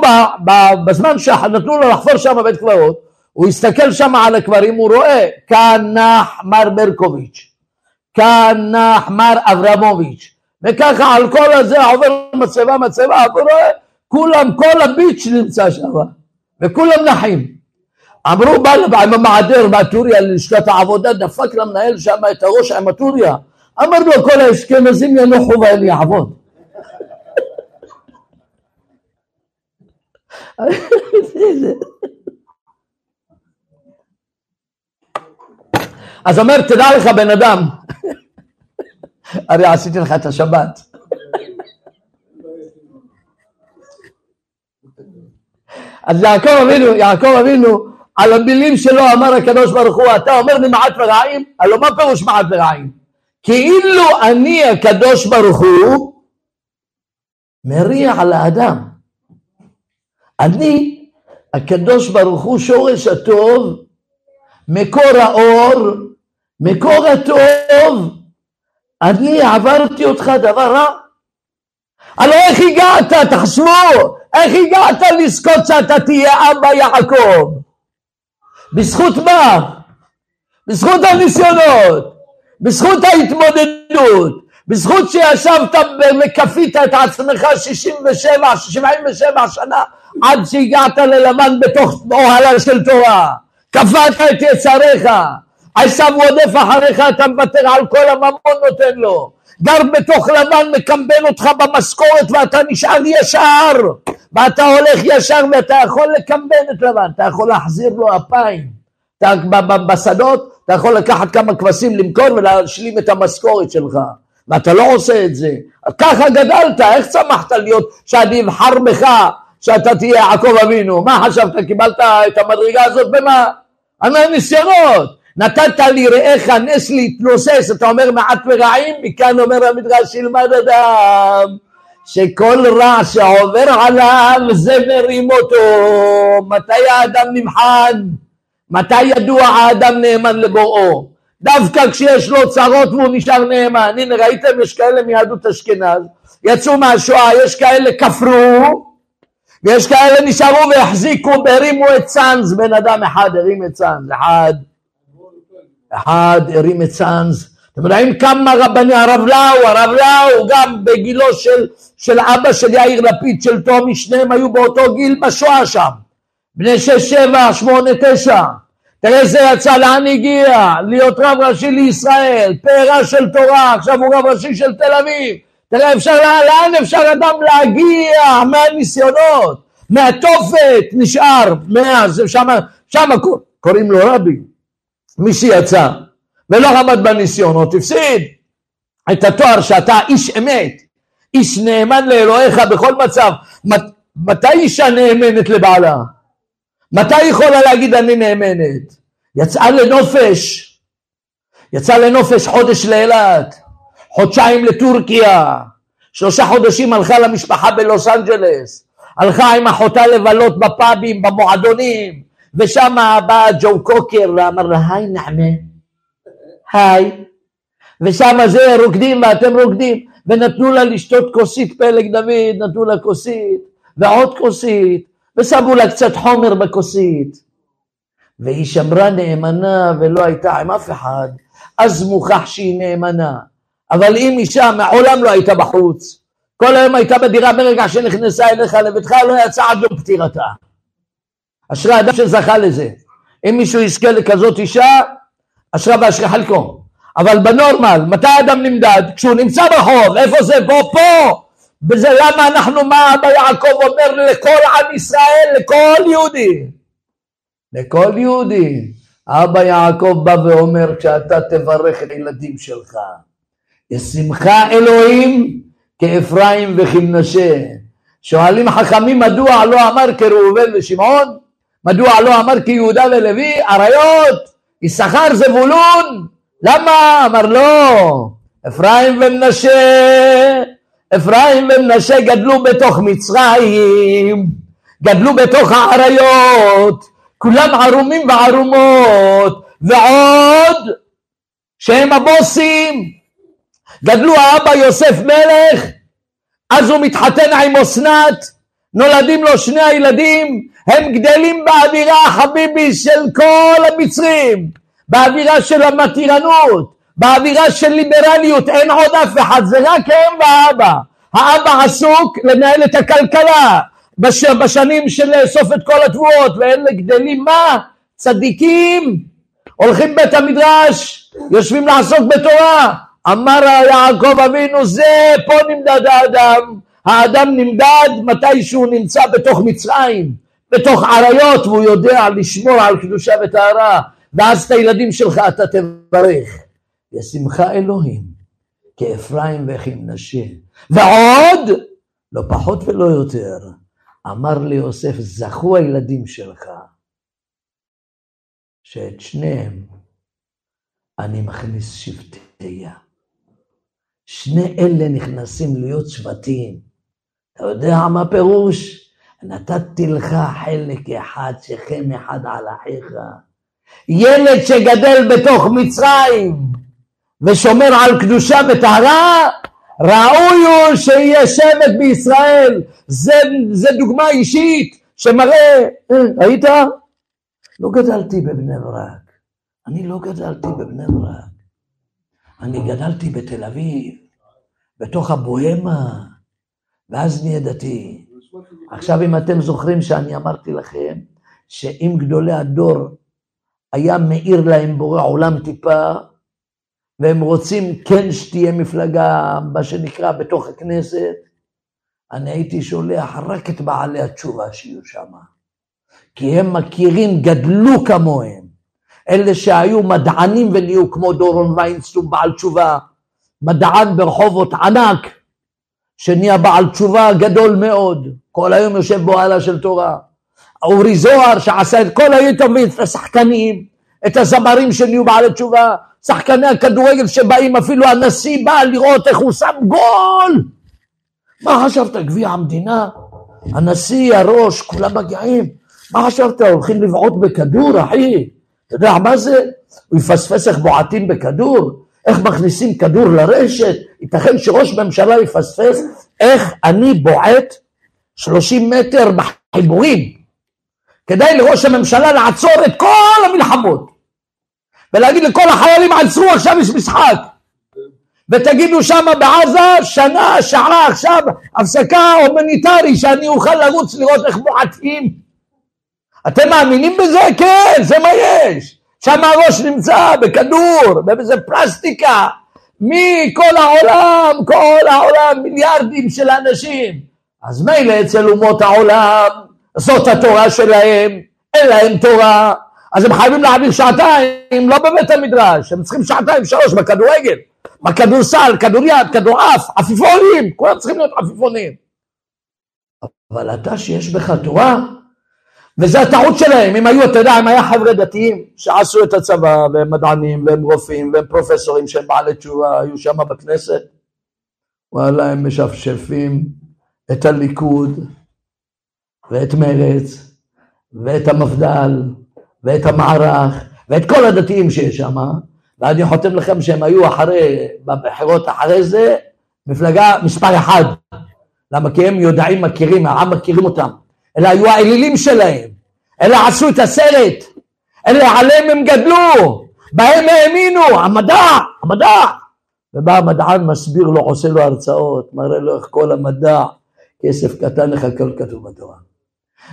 בזמן שנתנו לו לחפור שם בבית קברות, הוא הסתכל שם על הקברים, הוא רואה, כאן נח מר ברקוביץ', כאן נח מר אברמוביץ', וככה על כל הזה עובר מצבה מצבה, הוא רואה, כולם, כל הביץ' נמצא שם, וכולם נחים. אמרו, בא עם המעדר מהטוריה ללשכת העבודה, דפק למנהל שם את הראש עם הטוריה, אמר לו, כל האשכנזים ינוחו ואני אעבוד. אז אומר, תדע לך בן אדם, הרי עשיתי לך את השבת. אז יעקב אבינו, יעקב אבינו, על המילים שלו אמר הקדוש ברוך הוא, אתה אומר לי מעט ורעים? הלוא מה פירוש מעט ורעים? כאילו אני הקדוש ברוך הוא מריע לאדם. אני, הקדוש ברוך הוא, שורש הטוב, מקור האור, מקור הטוב, אני עברתי אותך דבר רע. הלוא איך הגעת, תחשבו, איך הגעת לזכות שאתה תהיה אבא יעקב? בזכות מה? בזכות הניסיונות, בזכות ההתמודדות, בזכות שישבת וכפית את עצמך 67, 77 שנה עד שהגעת ללבן בתוך אוהלה של תורה, כפת את יצריך, עשיו רודף אחריך, אתה מוותר על כל הממון נותן לו, גר בתוך לבן, מקמבן אותך במשכורת ואתה נשאר ישר, ואתה הולך ישר ואתה יכול לקמבן את לבן, אתה יכול להחזיר לו אפיים, אתה, בשדות אתה יכול לקחת כמה כבשים למכור ולהשלים את המשכורת שלך. ואתה לא עושה את זה. ככה גדלת, איך צמחת להיות שאני אבחר בך שאתה תהיה יעקב אבינו? מה חשבת, קיבלת את המדרגה הזאת במה? על הניסיונות. נתת לי רעך נס להתנוסס, אתה אומר מעט ורעים, מכאן אומר המדרש ילמד אדם, שכל רע שעובר עליו זה מרים אותו. מתי האדם נמחן? מתי ידוע האדם נאמן לבוראו? דווקא כשיש לו צרות והוא נשאר נאמן. הנה ראיתם יש כאלה מיהדות אשכנז, יצאו מהשואה, יש כאלה כפרו, ויש כאלה נשארו והחזיקו והרימו את צאנז, בן אדם אחד הרים את צאנז, אחד, אחד הרים את צאנז. אתם יודעים כמה רבני הרב לאו, הרב לאו גם בגילו של, של אבא של יאיר לפיד של טומי, שניהם היו באותו גיל בשואה שם, בני שש, שבע, שמונה, תשע. תראה איזה יצא, לאן הגיע? להיות רב ראשי לישראל, פארה של תורה, עכשיו הוא רב ראשי של תל אביב. תראה, אפשר, לאן אפשר אדם להגיע מהניסיונות, מהתופת נשאר, מאז, שמה, שמה קוראים לו רבי, מי שיצא ולא עמד בניסיונות, הפסיד את התואר שאתה איש אמת, איש נאמן לאלוהיך בכל מצב. מת, מתי אישה נאמנת לבעלה? מתי היא יכולה להגיד אני נאמנת? יצאה לנופש, יצאה לנופש חודש לאילת, חודשיים לטורקיה, שלושה חודשים הלכה למשפחה בלוס אנג'לס, הלכה עם אחותה לבלות בפאבים, במועדונים, ושם בא ג'ו קוקר ואמר לה היי נעמה, היי, ושם זה רוקדים ואתם רוקדים, ונתנו לה לשתות כוסית פלג דוד, נתנו לה כוסית, ועוד כוסית, ושמו לה קצת חומר בכוסית. והיא שמרה נאמנה ולא הייתה עם אף אחד, אז מוכח שהיא נאמנה. אבל אם אישה מעולם לא הייתה בחוץ, כל היום הייתה בדירה ברגע שנכנסה אליך לביתך, לא יצאה עד יום פטירתה. אשרי אדם שזכה לזה. אם מישהו יזכה לכזאת אישה, אשרה ואשרי חלקו. אבל בנורמל, מתי אדם נמדד? כשהוא נמצא ברחוב, איפה זה? פה, פה. וזה למה אנחנו, מה אבא יעקב אומר לכל עם ישראל, לכל יהודי. לכל יהודי. אבא יעקב בא ואומר, כשאתה תברך את הילדים שלך, ישמחה אלוהים כאפרים וכמנשה. שואלים חכמים מדוע לא אמר כראובן ושמעון? מדוע לא אמר כיהודה ולוי? אריות, יששכר זבולון, למה? אמר לא, אפרים ומנשה, אפרים ומנשה גדלו בתוך מצרים, גדלו בתוך האריות, כולם ערומים וערומות, ועוד שהם הבוסים, גדלו האבא יוסף מלך, אז הוא מתחתן עם אסנת, נולדים לו שני הילדים, הם גדלים באווירה החביבי של כל המצרים, באווירה של המתירנות, באווירה של ליברליות, אין עוד אף אחד, זה רק הם והאבא. האבא עסוק לנהל את הכלכלה בש, בשנים של לאסוף את כל התבואות, ואלה גדלים מה? צדיקים, הולכים בית המדרש, יושבים לעסוק בתורה, אמר יעקב אבינו זה פה נמדד האדם, האדם נמדד מתי שהוא נמצא בתוך מצרים, בתוך עריות והוא יודע לשמור על קדושה וטהרה ואז את הילדים שלך אתה תברך. ישמחה אלוהים כאפרים וכמנשה ועוד לא פחות ולא יותר אמר ליוסף זכו הילדים שלך שאת שניהם אני מכניס שבטיה שני אלה נכנסים להיות שבטים. אתה יודע מה פירוש? נתתי לך חלק אחד, שכם אחד על אחיך. ילד שגדל בתוך מצרים ושומר על קדושה וטהרה, ראוי הוא שיהיה שבט בישראל. זה, זה דוגמה אישית שמראה, אה, ראית? לא גדלתי בבני ברק. אני לא גדלתי בבני ברק. אני גדלתי בתל אביב, בתוך הבוהמה, ואז נהיה דתי. עכשיו אם אתם זוכרים שאני אמרתי לכם, שאם גדולי הדור היה מאיר להם בורא עולם טיפה, והם רוצים כן שתהיה מפלגה, מה שנקרא, בתוך הכנסת, אני הייתי שולח רק את בעלי התשובה שיהיו שם. כי הם מכירים, גדלו כמוהם. אלה שהיו מדענים ונהיו כמו דורון ויינסטון בעל תשובה, מדען ברחובות ענק, שנהיה בעל תשובה גדול מאוד, כל היום יושב באוהלה של תורה. אורי זוהר שעשה את כל היתומים, את השחקנים, את הזמרים שנהיו בעלי תשובה, שחקני הכדורגל שבאים, אפילו הנשיא בא לראות איך הוא שם גול. מה חשבת, גביע המדינה? הנשיא, הראש, כולם מגיעים. מה חשבת, הולכים לבעוט בכדור, אחי? אתה יודע מה זה? הוא יפספס איך בועטים בכדור? איך מכניסים כדור לרשת? ייתכן שראש ממשלה יפספס איך אני בועט 30 מטר בחיבורים. כדאי לראש הממשלה לעצור את כל המלחמות ולהגיד לכל החיילים עצרו עכשיו יש משחק ותגידו שם בעזה שנה, שעה עכשיו הפסקה הומניטרי שאני אוכל לרוץ לראות איך בועטים אתם מאמינים בזה? כן, זה מה יש שם הראש נמצא בכדור, באיזה פלסטיקה מכל העולם, כל העולם, מיליארדים של אנשים. אז מילא אצל אומות העולם זאת התורה שלהם, אין להם תורה, אז הם חייבים להעביר שעתיים, לא בבית המדרש, הם צריכים שעתיים, שלוש, בכדורגל, בכדורסל, כדוריד, כדורעף, עפיפונים, כולם צריכים להיות עפיפונים. אבל אתה שיש בך תורה, וזה הטעות שלהם, אם היו, אתה יודע, אם היה חבר'ה דתיים שעשו את הצבא, והם מדענים, והם רופאים, והם פרופסורים שהם בעלי תשובה, היו שם בכנסת, וואלה, הם משפשפים את הליכוד, ואת מרץ, ואת המפד"ל, ואת המערך, ואת כל הדתיים שיש שם, ואני חותם לכם שהם היו אחרי, בבחירות אחרי זה, מפלגה מספר אחד. למה? כי הם יודעים, מכירים, העם מכירים אותם. אלה היו האלילים שלהם. אלה עשו את הסרט. אלה עליהם הם גדלו. בהם האמינו. המדע, המדע. ובא המדען מסביר לו, עושה לו הרצאות, מראה לו איך כל המדע, כסף קטן לך, הכל כתוב בתורה.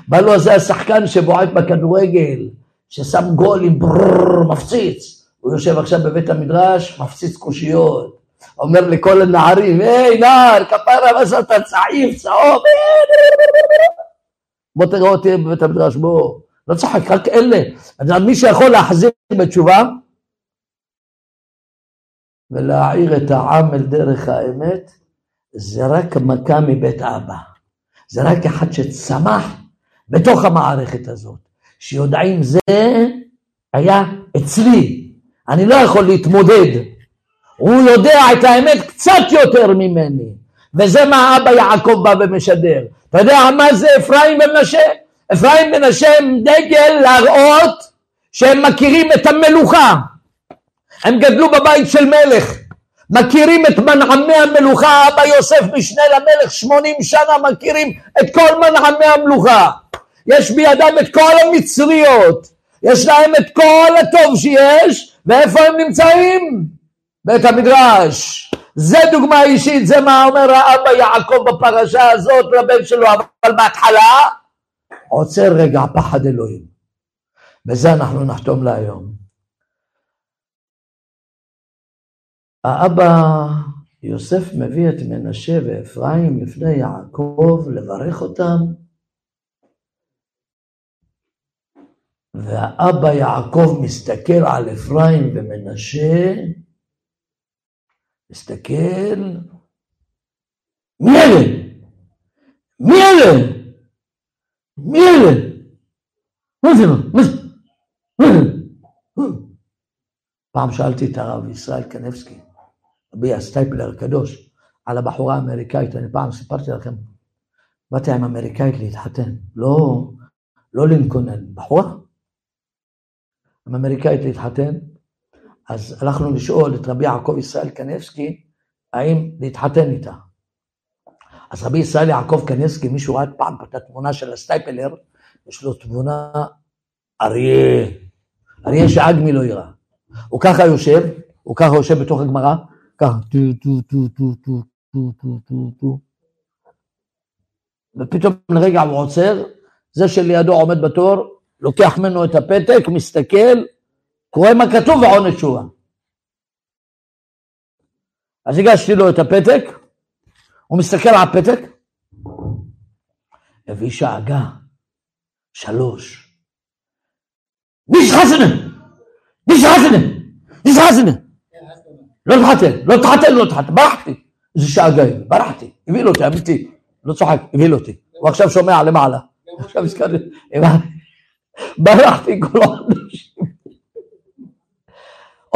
בא לו זה השחקן שבועט בכדורגל, ששם גול עם ברררר, מפציץ. הוא יושב עכשיו בבית המדרש, מפציץ קושיות. אומר לכל הנערים, היי נער, כפרה, מה זה אתה צעיף, צהוב, בוא תראה אותי בבית המדרש, בוא. לא צוחק, רק אלה. אז מי שיכול להחזיר בתשובה ולהעיר את העם אל דרך האמת, זה רק מכה מבית אבא. זה רק אחד שצמח בתוך המערכת הזאת, שיודעים זה היה אצלי, אני לא יכול להתמודד, הוא יודע את האמת קצת יותר ממני, וזה מה אבא יעקב בא ומשדר. אתה יודע מה זה אפרים ומנשה? אפרים ומנשה הם דגל להראות שהם מכירים את המלוכה. הם גדלו בבית של מלך, מכירים את מנעמי המלוכה, אבא יוסף משנה למלך שמונים שנה מכירים את כל מנעמי המלוכה. יש בידם את כל המצריות, יש להם את כל הטוב שיש, ואיפה הם נמצאים? בית המדרש. זה דוגמה אישית, זה מה אומר האבא יעקב בפרשה הזאת לבן שלו, אבל בהתחלה עוצר רגע פחד אלוהים. בזה אנחנו נחתום להיום. האבא יוסף מביא את מנשה ואפרים לפני יעקב לברך אותם והאבא יעקב מסתכל על אפרים ומנשה, מסתכל, מי אלה? מי אלה? מי אלה? מה זה? מה זה? פעם שאלתי את הרב ישראל קנבסקי, רבי הסטייפלר הקדוש, על הבחורה האמריקאית, אני פעם סיפרתי לכם, באתי עם אמריקאית להתחתן, לא, לא לינקונן, בחורה. עם אמריקאית להתחתן, אז הלכנו לשאול את רבי יעקב ישראל קניבסקי, האם להתחתן איתה. אז רבי ישראל יעקב קניבסקי, מישהו ראה פעם את התמונה של הסטייפלר, יש לו תמונה אריה, אריה שאג מי לא יירא. הוא ככה יושב, הוא ככה יושב בתוך הגמרא, ככה, טו טו טו טו טו טו טו טו טו. ופתאום לרגע הוא עוצר, זה שלידו עומד בתור, לוקח ממנו את הפתק, מסתכל, קורא מה כתוב ועונה תשובה. אז הגשתי לו את הפתק, הוא מסתכל על הפתק, הביא שאגה, שלוש. ניש חסנה, ניש חסנה, ניש חסנה. לא תחתן, לא תחתן, לא תחתן, ברחתי. איזה שאגה, ברחתי, הביא לו אותי, אמיתי, לא צוחק, הביא לו אותי. הוא עכשיו שומע למעלה. עכשיו הזכרתי, ברחתי כל החודשים.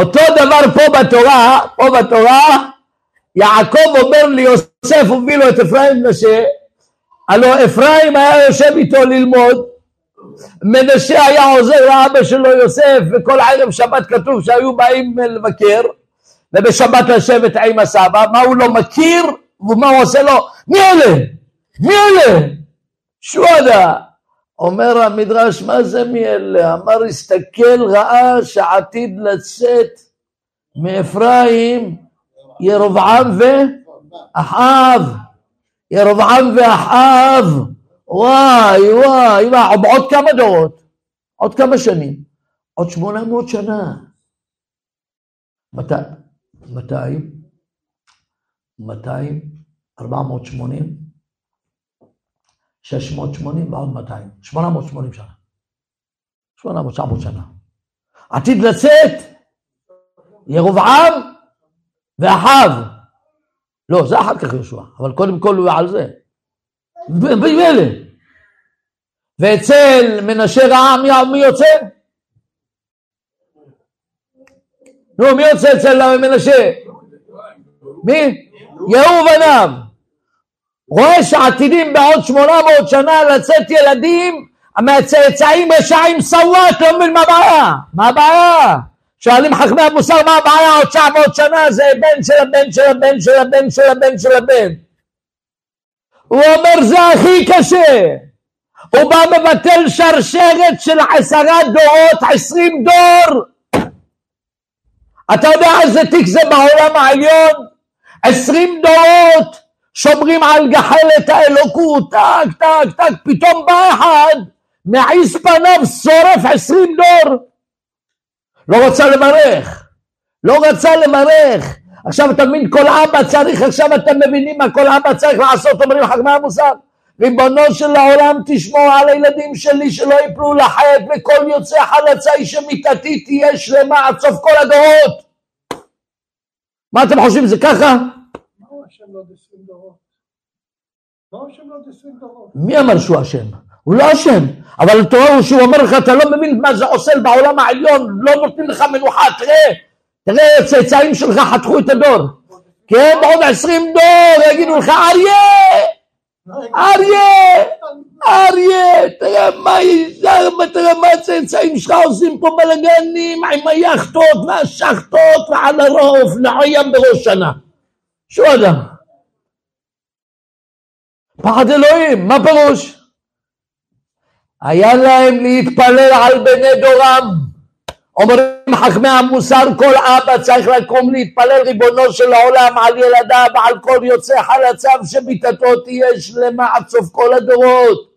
אותו דבר פה בתורה, פה בתורה, יעקב אומר ליוסף, הוביל לו את אפרים מנשה, הלא אפרים היה יושב איתו ללמוד, מנשה היה עוזר לאבא שלו יוסף, וכל ערב שבת כתוב שהיו באים לבקר, ובשבת לשבת עם הסבא, מה הוא לא מכיר, ומה הוא עושה לו? מי אלה? מי אלה? שואדה. אומר המדרש, מה זה מי אלה? אמר, הסתכל, ראה שעתיד לצאת מאפרים ירבעם ואחאב. ירבעם ואחאב. וואי, וואי, וואי, עוד כמה דורות, עוד כמה שנים, עוד שמונה מאות שנה. מתי? מתי? מתי? ארבע מאות שמונים? שש מאות שמונים ועוד מאתיים. שמונה מאות שמונים שנה. שמונה מאות, תשע מאות שנה. עתיד לצאת ירבעם ואחיו. לא, זה אחר כך יהושע, אבל קודם כל הוא על זה. במילא. ואצל מנשה רעה מי יוצא? נו, מי יוצא אצל מנשה? מי? יהוא בניו. רואה שעתידים בעוד שמונה מאות שנה לצאת ילדים מהצאצאים רשעים סוואט, לא מבין מה הבעיה? מה הבעיה? שואלים חכמי המוסר מה הבעיה עוד תשע מאות שנה? זה בן של הבן של הבן של הבן של הבן של הבן. הוא אומר זה הכי קשה. הוא בא מבטל שרשרת של עשרה דורות עשרים דור. אתה יודע איזה תיק זה בעולם העליון? עשרים דורות שומרים על גחלת האלוקות טק טק טק פתאום בא אחד מעיז פניו שורף עשרים דור. לא רצה לברך לא רצה לברך. עכשיו אתה מבין כל אבא צריך עכשיו אתם מבינים מה כל אבא צריך לעשות אומרים חכמי המוסר? ריבונו של העולם תשמור על הילדים שלי שלא יפלו לחטא וכל יוצא חלצי שמיתתי תהיה שלמה עד סוף כל הדורות. מה אתם חושבים זה ככה? מי אמר שהוא אשם? הוא לא אשם, אבל התורה הוא שהוא אומר לך אתה לא מבין מה זה עושה בעולם העליון, לא נותנים לך מנוחה, תראה, תראה הצאצאים שלך חתכו את הדור, כן בעוד עשרים דור יגידו לך אריה, אריה, אריה, תראה מה יזהר, תראה מה הצאצאים שלך עושים פה בלגנים עם היאכטות והשחטות ועל הרוב, לעוים בראש שנה. שו אדם? פחד אלוהים, מה פירוש? היה להם להתפלל על בני דורם. אומרים חכמי המוסר, כל אבא צריך לקום להתפלל ריבונו של העולם על ילדיו ועל כל יוצא חלציו שמיתתו תהיה שלמה עד סוף כל הדורות.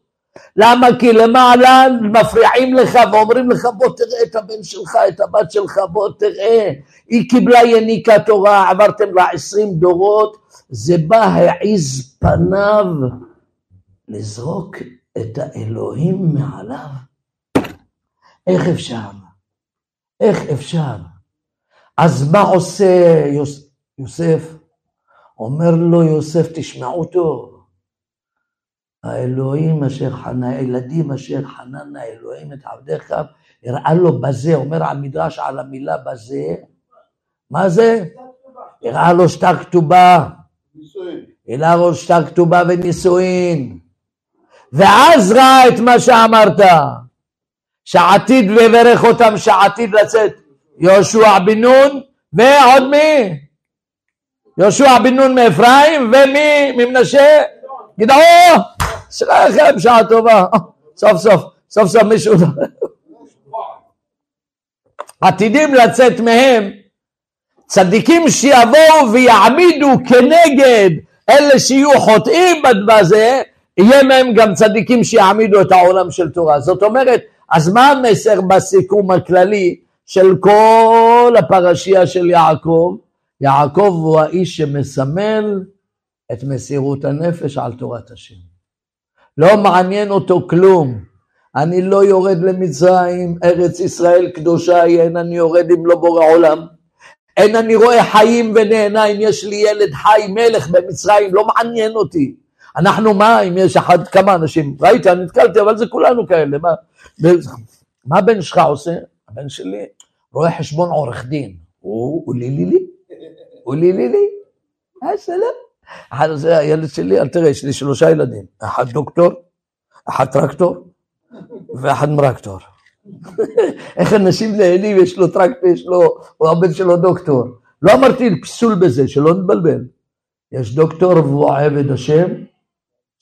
למה? כי למעלה מפריעים לך ואומרים לך בוא תראה את הבן שלך, את הבת שלך, בוא תראה. היא קיבלה יניקה תורה, עברתם לה עשרים דורות, זה בא העיז פניו לזרוק את האלוהים מעליו. איך אפשר? איך אפשר? אז מה עושה יוס, יוסף? אומר לו יוסף, תשמעו טוב, האלוהים אשר חנה, הילדים אשר חננה אלוהים את עבדיך, הראה לו בזה, אומר המדרש על המילה בזה, מה זה? הראה לו שטר כתובה, הראה לו שטר כתובה ונישואין, ואז ראה את מה שאמרת, שעתיד לברך אותם, שעתיד לצאת יהושע בן נון, ועוד מי? יהושע בן נון מאפרים, ומי? ממנשה? גדעו, לכם שעה טובה, סוף סוף, סוף סוף מישהו, עתידים לצאת מהם צדיקים שיבואו ויעמידו כנגד אלה שיהיו חוטאים בזה, יהיה מהם גם צדיקים שיעמידו את העולם של תורה. זאת אומרת, אז מה המסר בסיכום הכללי של כל הפרשייה של יעקב? יעקב הוא האיש שמסמל את מסירות הנפש על תורת השם. לא מעניין אותו כלום. אני לא יורד למצרים, ארץ ישראל קדושה היא, אין אני יורד אם לא בורא עולם. אין אני רואה חיים ונהנה אם יש לי ילד חי מלך במצרים, לא מעניין אותי. אנחנו מה, אם יש אחד, כמה אנשים, ראית, אני נתקלתי, אבל זה כולנו כאלה, מה, מה הבן שלך עושה? הבן שלי רואה חשבון עורך דין, הוא לי לי לי, הוא לי לי לי, אה שלום. אחד זה הילד שלי, אל תראה, יש לי שלושה ילדים, אחד דוקטור, אחד טרקטור ואחד מרקטור. איך אנשים נהנים, יש לו טרקטור, יש לו, או הבן שלו דוקטור. לא אמרתי פסול בזה, שלא נתבלבל. יש דוקטור והוא עבד השם,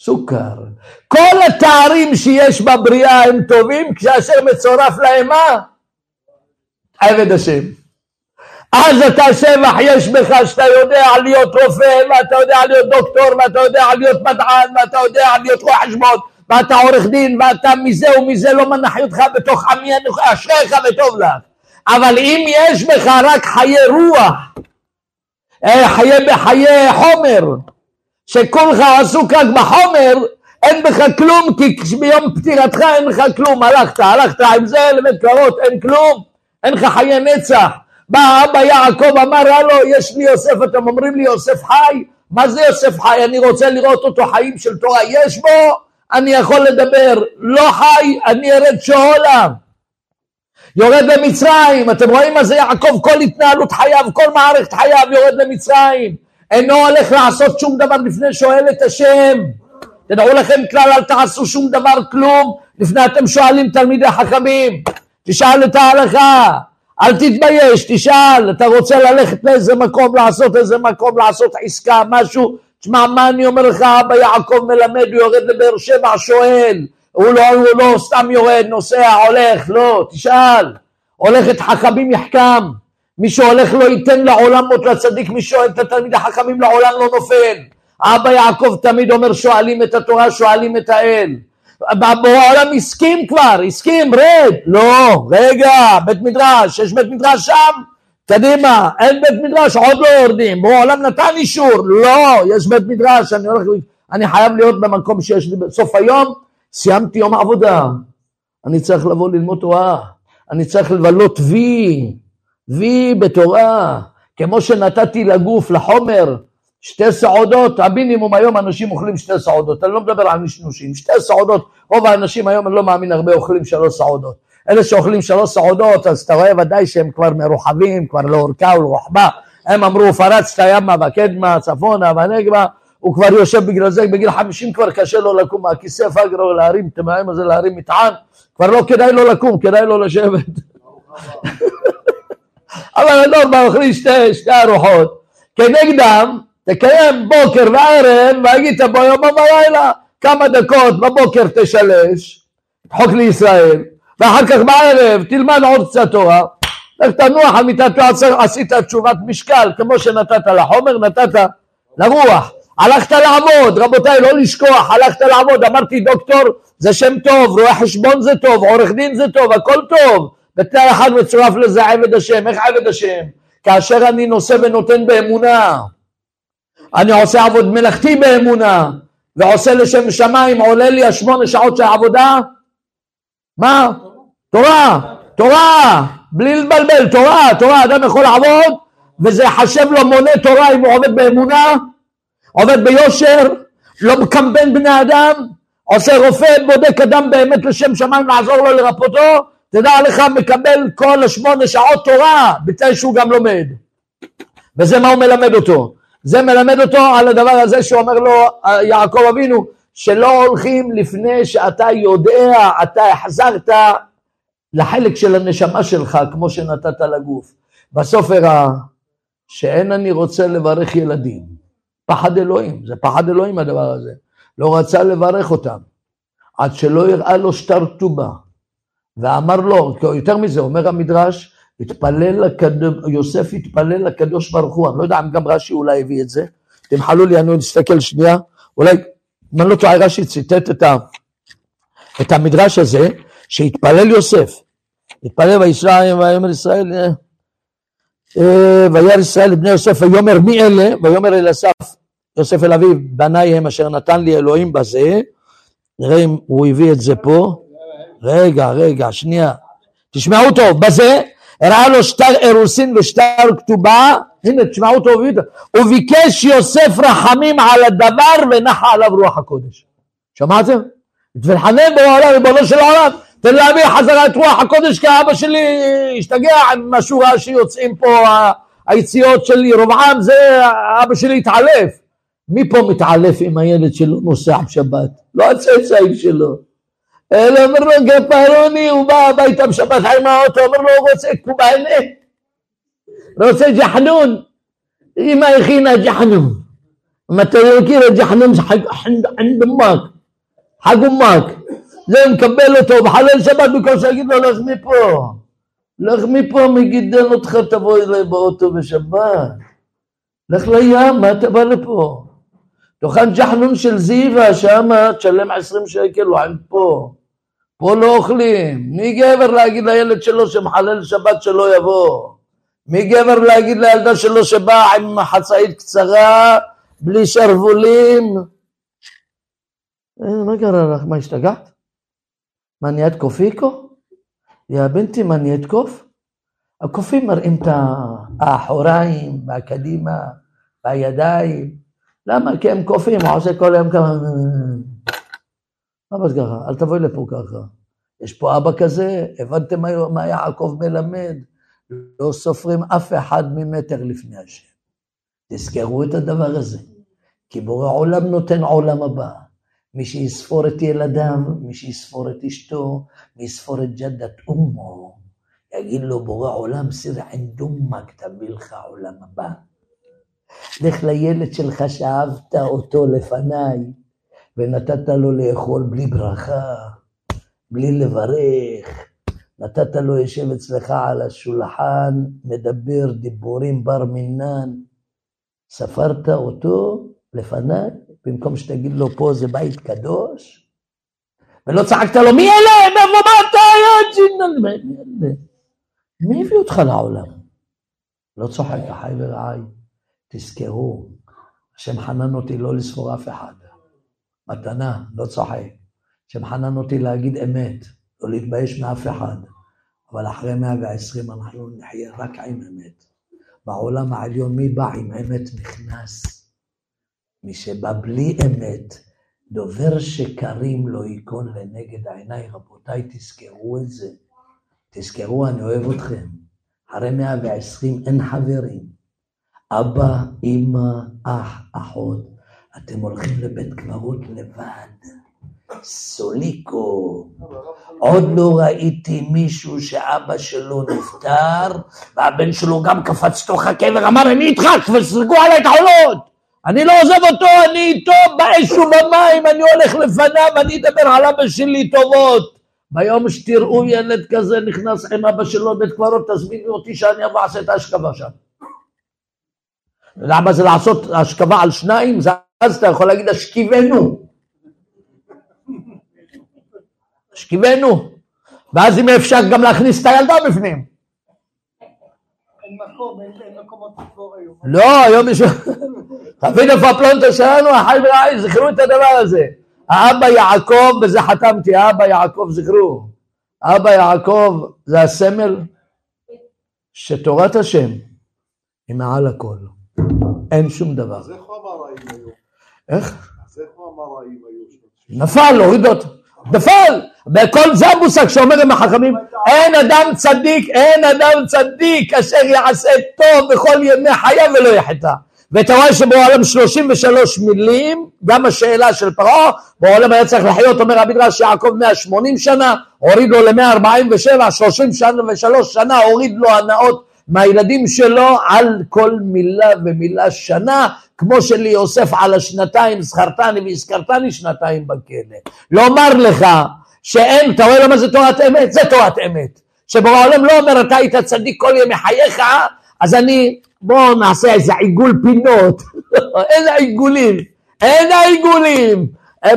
סוכר. כל התארים שיש בבריאה הם טובים, כאשר מצורף להם מה? עבד השם. אז אתה שבח יש בך שאתה יודע להיות רופא, ואתה יודע להיות דוקטור, ואתה יודע להיות מדען, ואתה יודע להיות רואה חשבון, ואתה עורך דין, ואתה מזה ומזה לא מנחי אותך בתוך עמי אשריך וטוב לך. אבל אם יש בך רק חיי רוח, אה, חיי בחיי חומר, שכולך עסוק רק בחומר, אין בך כלום, כי ביום פטירתך אין לך כלום, הלכת, הלכת עם זה לבית קרות, אין כלום, אין לך חיי נצח. בא אבא יעקב אמר הלו יש לי יוסף אתם אומרים לי יוסף חי? מה זה יוסף חי? אני רוצה לראות אותו חיים של תורה. יש בו? אני יכול לדבר. לא חי אני ארד שאולה יורד למצרים. אתם רואים מה זה יעקב? כל התנהלות חייו כל מערכת חייו יורד למצרים. אינו הולך לעשות שום דבר לפני שואל את השם. תדעו לכם כלל אל תעשו שום דבר כלום לפני אתם שואלים תלמידי חכמים. תשאל את ההלכה אל תתבייש, תשאל, אתה רוצה ללכת לאיזה מקום, לעשות איזה מקום, לעשות עסקה, משהו, תשמע, מה אני אומר לך, אבא יעקב מלמד, הוא יורד לבאר שבע, שואל, הוא לא, הוא לא סתם יורד, נוסע, הולך, לא, תשאל, הולך את חכמים יחכם, מי שהולך לא ייתן לעולם מות לצדיק, מי שואל את התלמיד החכמים לעולם לא נופל, אבא יעקב תמיד אומר שואלים את התורה, שואלים את האל, בעולם הסכים כבר, הסכים, רד, לא, רגע, בית מדרש, יש בית מדרש שם, קדימה, אין בית מדרש, עוד לא יורדים, בעולם נתן אישור, לא, יש בית מדרש, אני הולך, אני חייב להיות במקום שיש לי, בסוף היום. סיימתי יום עבודה, אני צריך לבוא ללמוד תורה, אני צריך לבלות וי, וי בתורה, כמו שנתתי לגוף, לחומר, שתי סעודות, המינימום היום אנשים אוכלים שתי סעודות, אני לא מדבר על נשנושים, שתי סעודות, רוב האנשים היום, אני לא מאמין, הרבה אוכלים שלוש סעודות. אלה שאוכלים שלוש סעודות, אז אתה רואה ודאי שהם כבר מרוחבים, כבר לאורכה ולרוחבה. הם אמרו, פרצת ימה וקדמה, צפונה ונגבה, הוא כבר יושב בגלל זה, בגיל חמישים כבר קשה לו לקום מהכיסא פגרו, להרים את המאיים הזה, להרים מטען, כבר לא כדאי לו לקום, כדאי לו לשבת. אבל הנורמה אוכלים שתי, שתי ארוחות. כנגדם, תקיים בוקר וערב, והגית בו יום ובלילה, כמה דקות בבוקר תשלש, חוק לישראל, ואחר כך בערב תלמד עוד קצת תורה, לך תנוח על מיטת עשית תשובת משקל, כמו שנתת לחומר, נתת לרוח. הלכת לעבוד, רבותיי, לא לשכוח, הלכת לעבוד, אמרתי דוקטור זה שם טוב, רואה חשבון זה טוב, עורך דין זה טוב, הכל טוב. בתנאי אחד מצורף לזה עבד השם, איך עבד השם? כאשר אני נושא ונותן באמונה. אני עושה עבוד מלאכתי באמונה, ועושה לשם שמיים, עולה לי השמונה שעות של עבודה? מה? תורה, תורה, בלי לבלבל, תורה, תורה, אדם יכול לעבוד, וזה יחשב לו מונה תורה אם הוא עובד באמונה, עובד ביושר, לא מקמבן בני אדם, עושה רופא, בודק אדם באמת לשם שמיים לעזור לו לרפותו, תדע לך מקבל כל השמונה שעות תורה, בתנאי שהוא גם לומד. וזה מה הוא מלמד אותו. זה מלמד אותו על הדבר הזה שאומר לו יעקב אבינו, שלא הולכים לפני שאתה יודע, אתה החזרת לחלק של הנשמה שלך כמו שנתת לגוף. בסוף הראה שאין אני רוצה לברך ילדים. פחד אלוהים, זה פחד אלוהים הדבר הזה. לא רצה לברך אותם, עד שלא הראה לו שטר כתובה. ואמר לו, יותר מזה, אומר המדרש, התפלל לקדוש, יוסף התפלל לקדוש ברוך הוא, אני לא יודע אם גם רש"י אולי הביא את זה, תמחלו לי, אני אסתכל שנייה, אולי, אם אני לא טועה, רש"י ציטט את, ה, את המדרש הזה, שהתפלל יוסף, התפלל וישראל ויאמר ישראל, אה, אה, וירא ישראל בני יוסף ויאמר מי אלה, ויאמר אל אסף יוסף אל אביו, בניי הם אשר נתן לי אלוהים בזה, נראה אם הוא הביא את זה פה, רגע, רגע, שנייה, תשמעו טוב, בזה הראה לו שטר אירוסין ושטר כתובה, הנה תשמעו טוב, וביקש יוסף רחמים על הדבר ונחה עליו רוח הקודש. שמעתם? ותחנן בעולם, ריבונו של העולם, תן להביא חזרה את רוח הקודש כי אבא שלי השתגע עם השורה שיוצאים פה היציאות של ירבעם, זה אבא שלי התעלף. מי פה מתעלף עם הילד שלו נוסע בשבת? לא הצאצאים שלו. אלא אומר לו גפרוני, הוא בא הביתה בשבת עם האוטו, אומר לו הוא רוצה קובאנה, רוצה ג'חנון. אמא הכינה ג'חנון. אם אתה לא ג'חנון חג אמק, חג אמק. זה מקבל אותו בחלל שבת בקושי יגיד לו לך מפה. לך מפה מי גידל אותך תבוא אליי באוטו בשבת. לך לים, מה אתה בא לפה? תאכל ג'חנון של זיווה, שמה תשלם עשרים שקל, לא עם פה. פה לא אוכלים. מי גבר להגיד לילד שלו שמחלל שבת שלא יבוא? מי גבר להגיד לילדה שלו שבאה עם חצאית קצרה, בלי שרוולים? אה, מה קרה לך? מה השתגעת? מה נהיית קופיקו? יא בנתי, מה נהיית קוף? הקופים מראים את האחוריים והקדימה והידיים. למה? כי הם קופים, הוא עושה כל היום כמה... באת ככה? אל תבואי לפה ככה. יש פה אבא כזה, הבנתם מה- יעקב מלמד? לא סופרים אף אחד ממטר לפני השם. תזכרו את הדבר הזה, כי בורא עולם נותן עולם הבא. מי שיספור את ילדיו, מי שיספור את אשתו, מי יספור את ג'דת אמו, יגיד לו בורא עולם סיר עין דומק תביא לך עולם הבא. לך לילד שלך שאהבת אותו לפניי, ונתת לו לאכול בלי ברכה, בלי לברך, נתת לו יושב אצלך על השולחן, מדבר דיבורים בר מינן, ספרת אותו לפניי, במקום שתגיד לו פה זה בית קדוש, ולא צעקת לו מי אלה, מאיפה באת? מי הביא אותך לעולם? לא צוחק, אחי ורעי, תזכרו, השם חנן אותי לא לספור אף אחד, מתנה, לא צוחק, השם חנן אותי להגיד אמת, לא להתבייש מאף אחד, אבל אחרי 120 אנחנו נחיה רק עם אמת. בעולם העליון מי בא עם אמת נכנס. מי שבא בלי אמת, דובר שקרים לא ייכון לנגד העיניי. רבותיי, תזכרו את זה. תזכרו, אני אוהב אתכם. אחרי 120 אין חברים. אבא, אמא, אח, אחות. אתם הולכים לבית קברות לבד. סוליקו. עוד לא ראיתי מישהו שאבא שלו נפטר, והבן שלו גם קפץ תוך הקבר, אמר אני איתך, תסגרו עליי את העולות. אני לא עוזב אותו, אני איתו באש ובמים, אני הולך לפניו, אני אדבר על אבא שלי טובות. ביום שתראו ילד כזה נכנס עם אבא שלו לבית קברות, תזמינו אותי שאני אבוא אעשה את ההשכבה שם. אתה יודע מה זה לעשות השכבה על שניים? זה אז אתה יכול להגיד השכיבנו. השכיבנו. ואז אם אפשר גם להכניס את הילדה בפנים. אין מקום, אין אין מקומות לקבור היום. לא, היום יש... תבין איפה הפלונטר שלנו, אחיי ורעיי, זכרו את הדבר הזה. האבא יעקב, בזה חתמתי, האבא יעקב, זכרו. אבא יעקב זה הסמל שתורת השם היא מעל הכל. אין שום דבר. אז איך הוא אמר האם היו? איך? נפל, הוריד אותו. נפל! וכל זה המושג שאומרים החכמים, אין אדם צדיק, אין אדם צדיק אשר יעשה טוב בכל ימי חייו ולא יחטא. ואתה רואה שבעולם 33 מילים, גם השאלה של פרעה, בעולם היה צריך לחיות, אומר המדרש יעקב 180 שנה, הוריד לו ל-147, 30 שנה ושלוש שנה, הוריד לו הנאות מהילדים שלו על כל מילה ומילה שנה, כמו שליוסף על השנתיים זכרתני והזכרתני שנתיים בכלא. לומר לך שאין, אתה רואה למה זה תורת אמת? זה תורת אמת. שבעולם לא אומר אתה היית צדיק כל ימי חייך, אז אני, בואו נעשה איזה עיגול פינות. איזה עיגולים? אין העיגולים.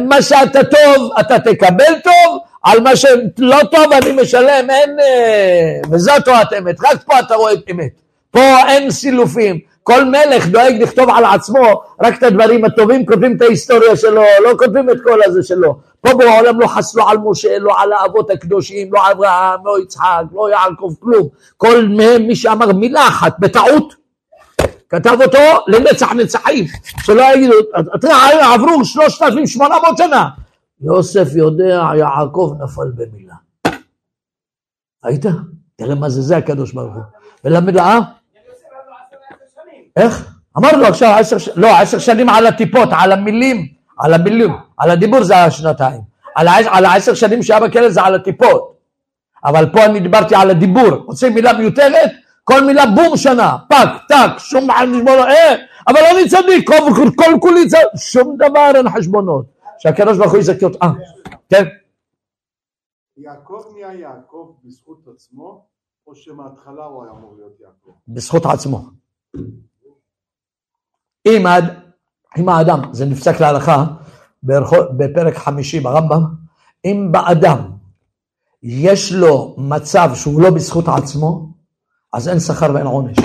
מה שאתה טוב, אתה תקבל טוב, על מה שלא טוב אני משלם, אין... אה, וזו תורת אמת, רק פה אתה רואה את אמת. פה אין סילופים. כל מלך דואג לכתוב על עצמו רק את הדברים הטובים, כותבים את ההיסטוריה שלו, לא כותבים את כל הזה שלו. פה בעולם לא חס לא על משה, לא על האבות הקדושים, לא אברהם, לא יצחק, לא יעקב, כלום. כל מהם, מי שאמר מילה אחת בטעות, כתב אותו לנצח נצחים, שלא יגידו, עברו 3,800 שנה. יוסף יודע, יעקב נפל במילה. ראית? תראה מה זה, זה הקדוש ברוך הוא. ולמד, אה? איך? אמרנו עכשיו עשר, ש- לא, עשר שנים על הטיפות, על המילים, על המילים, על הדיבור זה. על, העש- על העשר שנים שהיה בכלא זה על הטיפות. אבל פה אני דיברתי על הדיבור. רוצים מילה מיותרת? כל מילה בום שנה, פק, טק, שום חשבונות, אה, אבל אני צדיק, כל כולי צדיק, שום דבר אין חשבונות. שהקדוש ברוך הוא יזכה אותך. אה, כן, יעקב נהיה יעקב בזכות עצמו, או שמההתחלה הוא היה אמור להיות יעקב? בזכות עצמו. אם, האד, אם האדם, זה נפסק להלכה בפרק חמישי ברמב"ם, אם באדם יש לו מצב שהוא לא בזכות עצמו, אז אין שכר ואין עונש.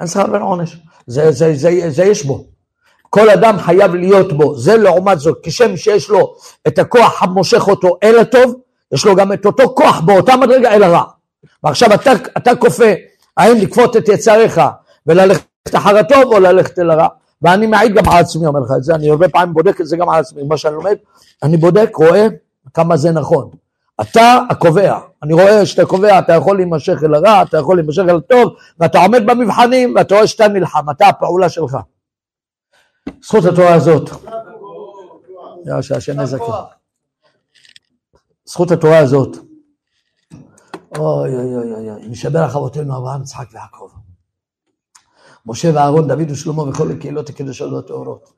אין שכר ואין עונש. זה, זה, זה, זה יש בו. כל אדם חייב להיות בו. זה לעומת זאת, כשם שיש לו את הכוח המושך אותו אל הטוב, יש לו גם את אותו כוח באותה מדרגה אל הרע. ועכשיו אתה, אתה כופה, האם לכפות את יצריך וללכת אחר הטוב או ללכת אל הרע. ואני מעיד גם על עצמי, אומר לך את זה, אני הרבה פעמים בודק את זה גם על עצמי, מה שאני לומד, אני בודק, רואה כמה זה נכון. אתה הקובע, אני רואה שאתה קובע, אתה יכול להימשך אל הרע, אתה יכול להימשך אל הטוב, ואתה עומד במבחנים, ואתה רואה שאתה נלחם, אתה הפעולה שלך. זכות התורה הזאת, שהשם יזכה. זכות התורה הזאת, אוי אוי אוי אוי, אוי, נשבר לך אבותינו אברהם, יצחק ויעקב. משה ואהרון, דוד ושלמה וכל הקהילות הקדושות והטהורות.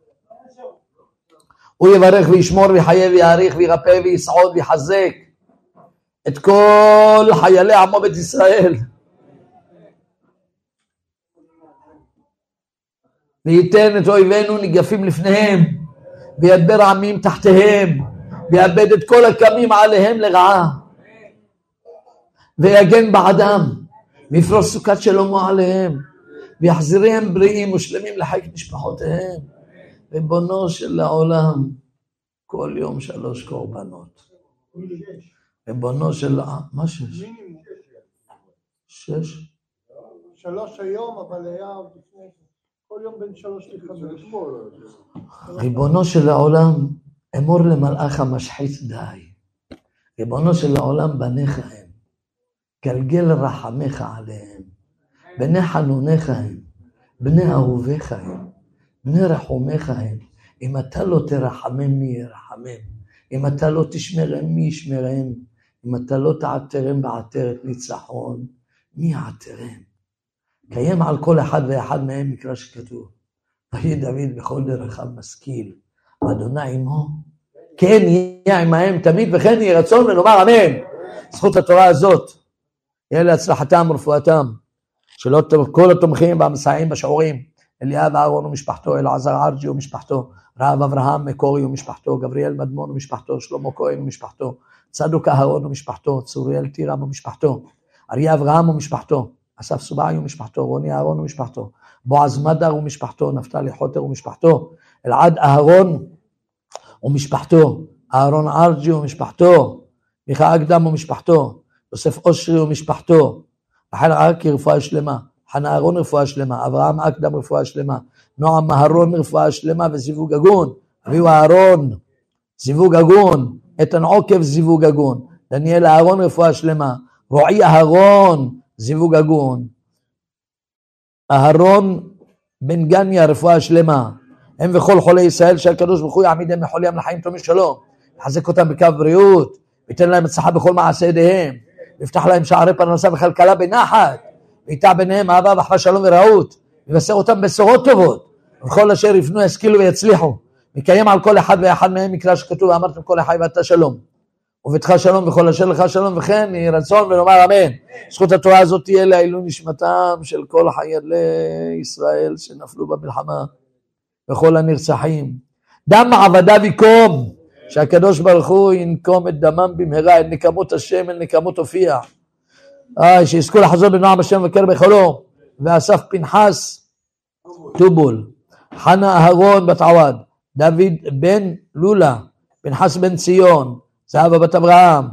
הוא יברך וישמור ויחיה ויעריך וירפא ויסעוד ויחזק את כל חיילי עמו בית ישראל. וייתן את אויבינו ניגפים לפניהם, וידבר עמים תחתיהם, ויאבד את כל הקמים עליהם לרעה. ויגן בעדם, ויפרוס סוכת שלמה עליהם, ויחזיריהם בריאים ושלמים לחיק משפחותיהם. ריבונו של העולם, כל יום שלוש קורבנות. ריבונו של העם, מה שש? שש? שלוש היום, אבל היה עוד לפני זה. כל יום בין שלוש לחמש. ריבונו של העולם, אמור למלאך המשחית די. ריבונו של העולם, בניך הם. גלגל רחמך עליהם. בני חנוניך הם. בני אהוביך הם. בני רחומיך הם. אם אתה לא תרחמם, מי ירחמם? אם אתה לא תשמרם, מי ישמרם? אם אתה לא תעטרם בעטרת ניצחון, מי יעטרם? קיים על כל אחד ואחד מהם מקרא שכתוב. ויהי דוד בכל דרכיו משכיל, ואדוני עמו, כן יהיה עמהם תמיד, וכן יהי רצון ונאמר אמן. זכות התורה הזאת, יהיה להצלחתם ורפואתם, שלא כל התומכים והמסייעים בשיעורים, אליאב אהרון ומשפחתו, אלעזר ארג'י ומשפחתו, רב אברהם מקורי ומשפחתו, גבריאל מדמון ומשפחתו, שלמה כהן ומשפחתו, צדוק אהרון ומשפחתו, צוריאל טירם ומשפחתו, אריה אברהם ומשפחתו, אסף סובעי ומשפחתו, רוני אהרון ומשפחתו, בועז מדר ומשפחתו, נפתלי חוטר ומשפחתו, אלעד אהרון ומשפחתו, אהרון ארג'י ומשפחתו, מיכה אקדם ומשפחתו, יוסף אושרי ומשפחתו, רחל ערקי רפואה שלמה, חנה אהרון רפואה שלמה, אברהם אקדם רפואה שלמה, נועם מהרון רפואה שלמה וזיווג הגון, אביהו אהרון, זיווג הגון, איתן עוקב זיווג הגון, דניאל אהרון רפואה שלמה, רועי אהרון זיווג הגון, אהרון בן גניה רפואה שלמה, הם וכל חולי ישראל שהקדוש ברוך הוא יעמידם מחולי ים לחיים טובים שלום, יחזק אותם בקו בריאות, ייתן להם הצלחה בכל מעשה ידיהם, ויפתח להם שערי פרנסה וכלכלה בנחת, ויטע ביניהם אהבה ואחווה שלום ורעות, ויבשר אותם בשורות טובות, וכל אשר יפנו ישכילו ויצליחו, ויקיים על כל אחד ואחד מהם מקרא שכתוב ואמרתם כל החי ואתה שלום. וביתך שלום וכל אשר לך שלום וכן יהי רצון ונאמר אמן. זכות התורה הזאת תהיה לעילוי נשמתם של כל חיילי ישראל שנפלו במלחמה וכל הנרצחים. דם עבדיו יקום, שהקדוש ברוך הוא ינקום את דמם במהרה, אל נקמות השם, אל נקמות הופיע. איי, שיזכו לחזור בנועם השם ובקר בחולו. ואסף פנחס טובול, חנה אהרון בת עווד, דוד בן לולה, פנחס בן ציון, זהבה בת אברהם,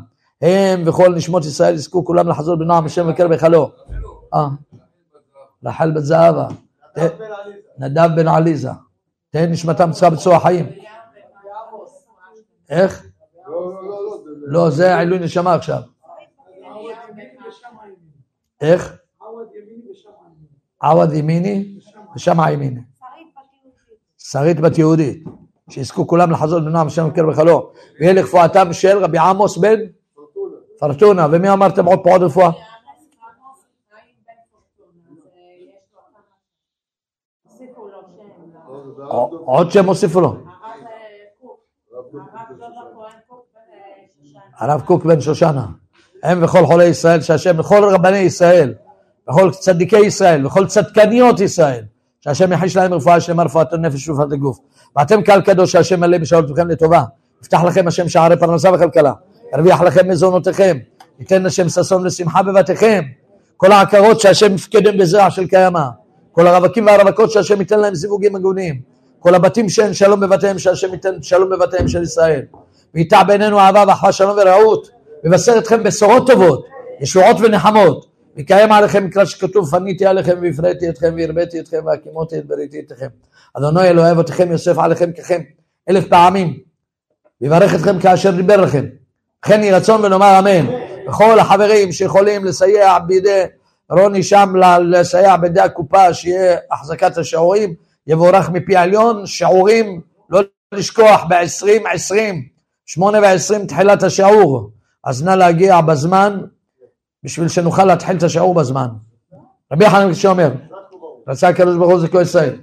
הם וכל נשמות ישראל יזכו כולם לחזור בנועם השם ובקר בחלו. אה, רחל בת זהבה, נדב בן עליזה, תהא נשמתם צרה בצורה חיים. איך? לא, זה- עילוי נשמה עכשיו. איך? עווד ימיני ושמע ימיני. שרית בת יהודית. שיזכו כולם לחזות בנועם השם וקר בחלו. ויהיה לכפואתם של רבי עמוס בן פרטונה. ומי אמרתם עוד פה עוד רפואה? עוד שם הוסיפו לו. הרב קוק בן שושנה. הם וכל חולי ישראל שהשם, וכל רבני ישראל, וכל צדיקי ישראל, וכל צדקניות ישראל, שהשם יחיש להם רפואה שלמה, רפואת הנפש ורפואת הגוף. ואתם קהל קדוש שהשם מלא בשאלותיכם לטובה. יפתח לכם השם שערי פרנסה וכלכלה. ירוויח לכם מזונותיכם. ייתן השם ששון ושמחה בבתיכם. כל העקרות שהשם יפקדם בזרע של קיימא. כל הרווקים והרווקות שהשם ייתן להם זיווגים הגונים. כל הבתים שאין שלום בבתיהם, שהשם ייתן שלום בבתיהם של ישראל. וייטע בינינו אהבה ואחווה שלום ורעות. מבשר אתכם בשורות טובות, ישועות ונחמות. ויקיים עליכם מקרא שכתוב, פניתי עליכם והפניתי אתכם והרביתי אתכם והקימותי את בריתי אתכם. אדוני אלוהי אבותיכם יוסף עליכם ככם אלף פעמים. ויברך אתכם כאשר דיבר לכם. לכן יהי רצון ונאמר אמן. וכל החברים שיכולים לסייע בידי רוני שם לסייע בידי הקופה שיהיה החזקת השיעורים, יבורך מפי עליון, שיעורים, לא לשכוח ב-20, 20, 8 ו-20 תחילת השיעור. אז נא להגיע בזמן בשביל שנוכל להתחיל את השיעור בזמן. רבי יחנן שאומר, רצה הקדוש ברוך הוא זה כל ישראל.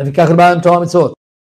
לפיכך לבעיה עם תורה מצוות.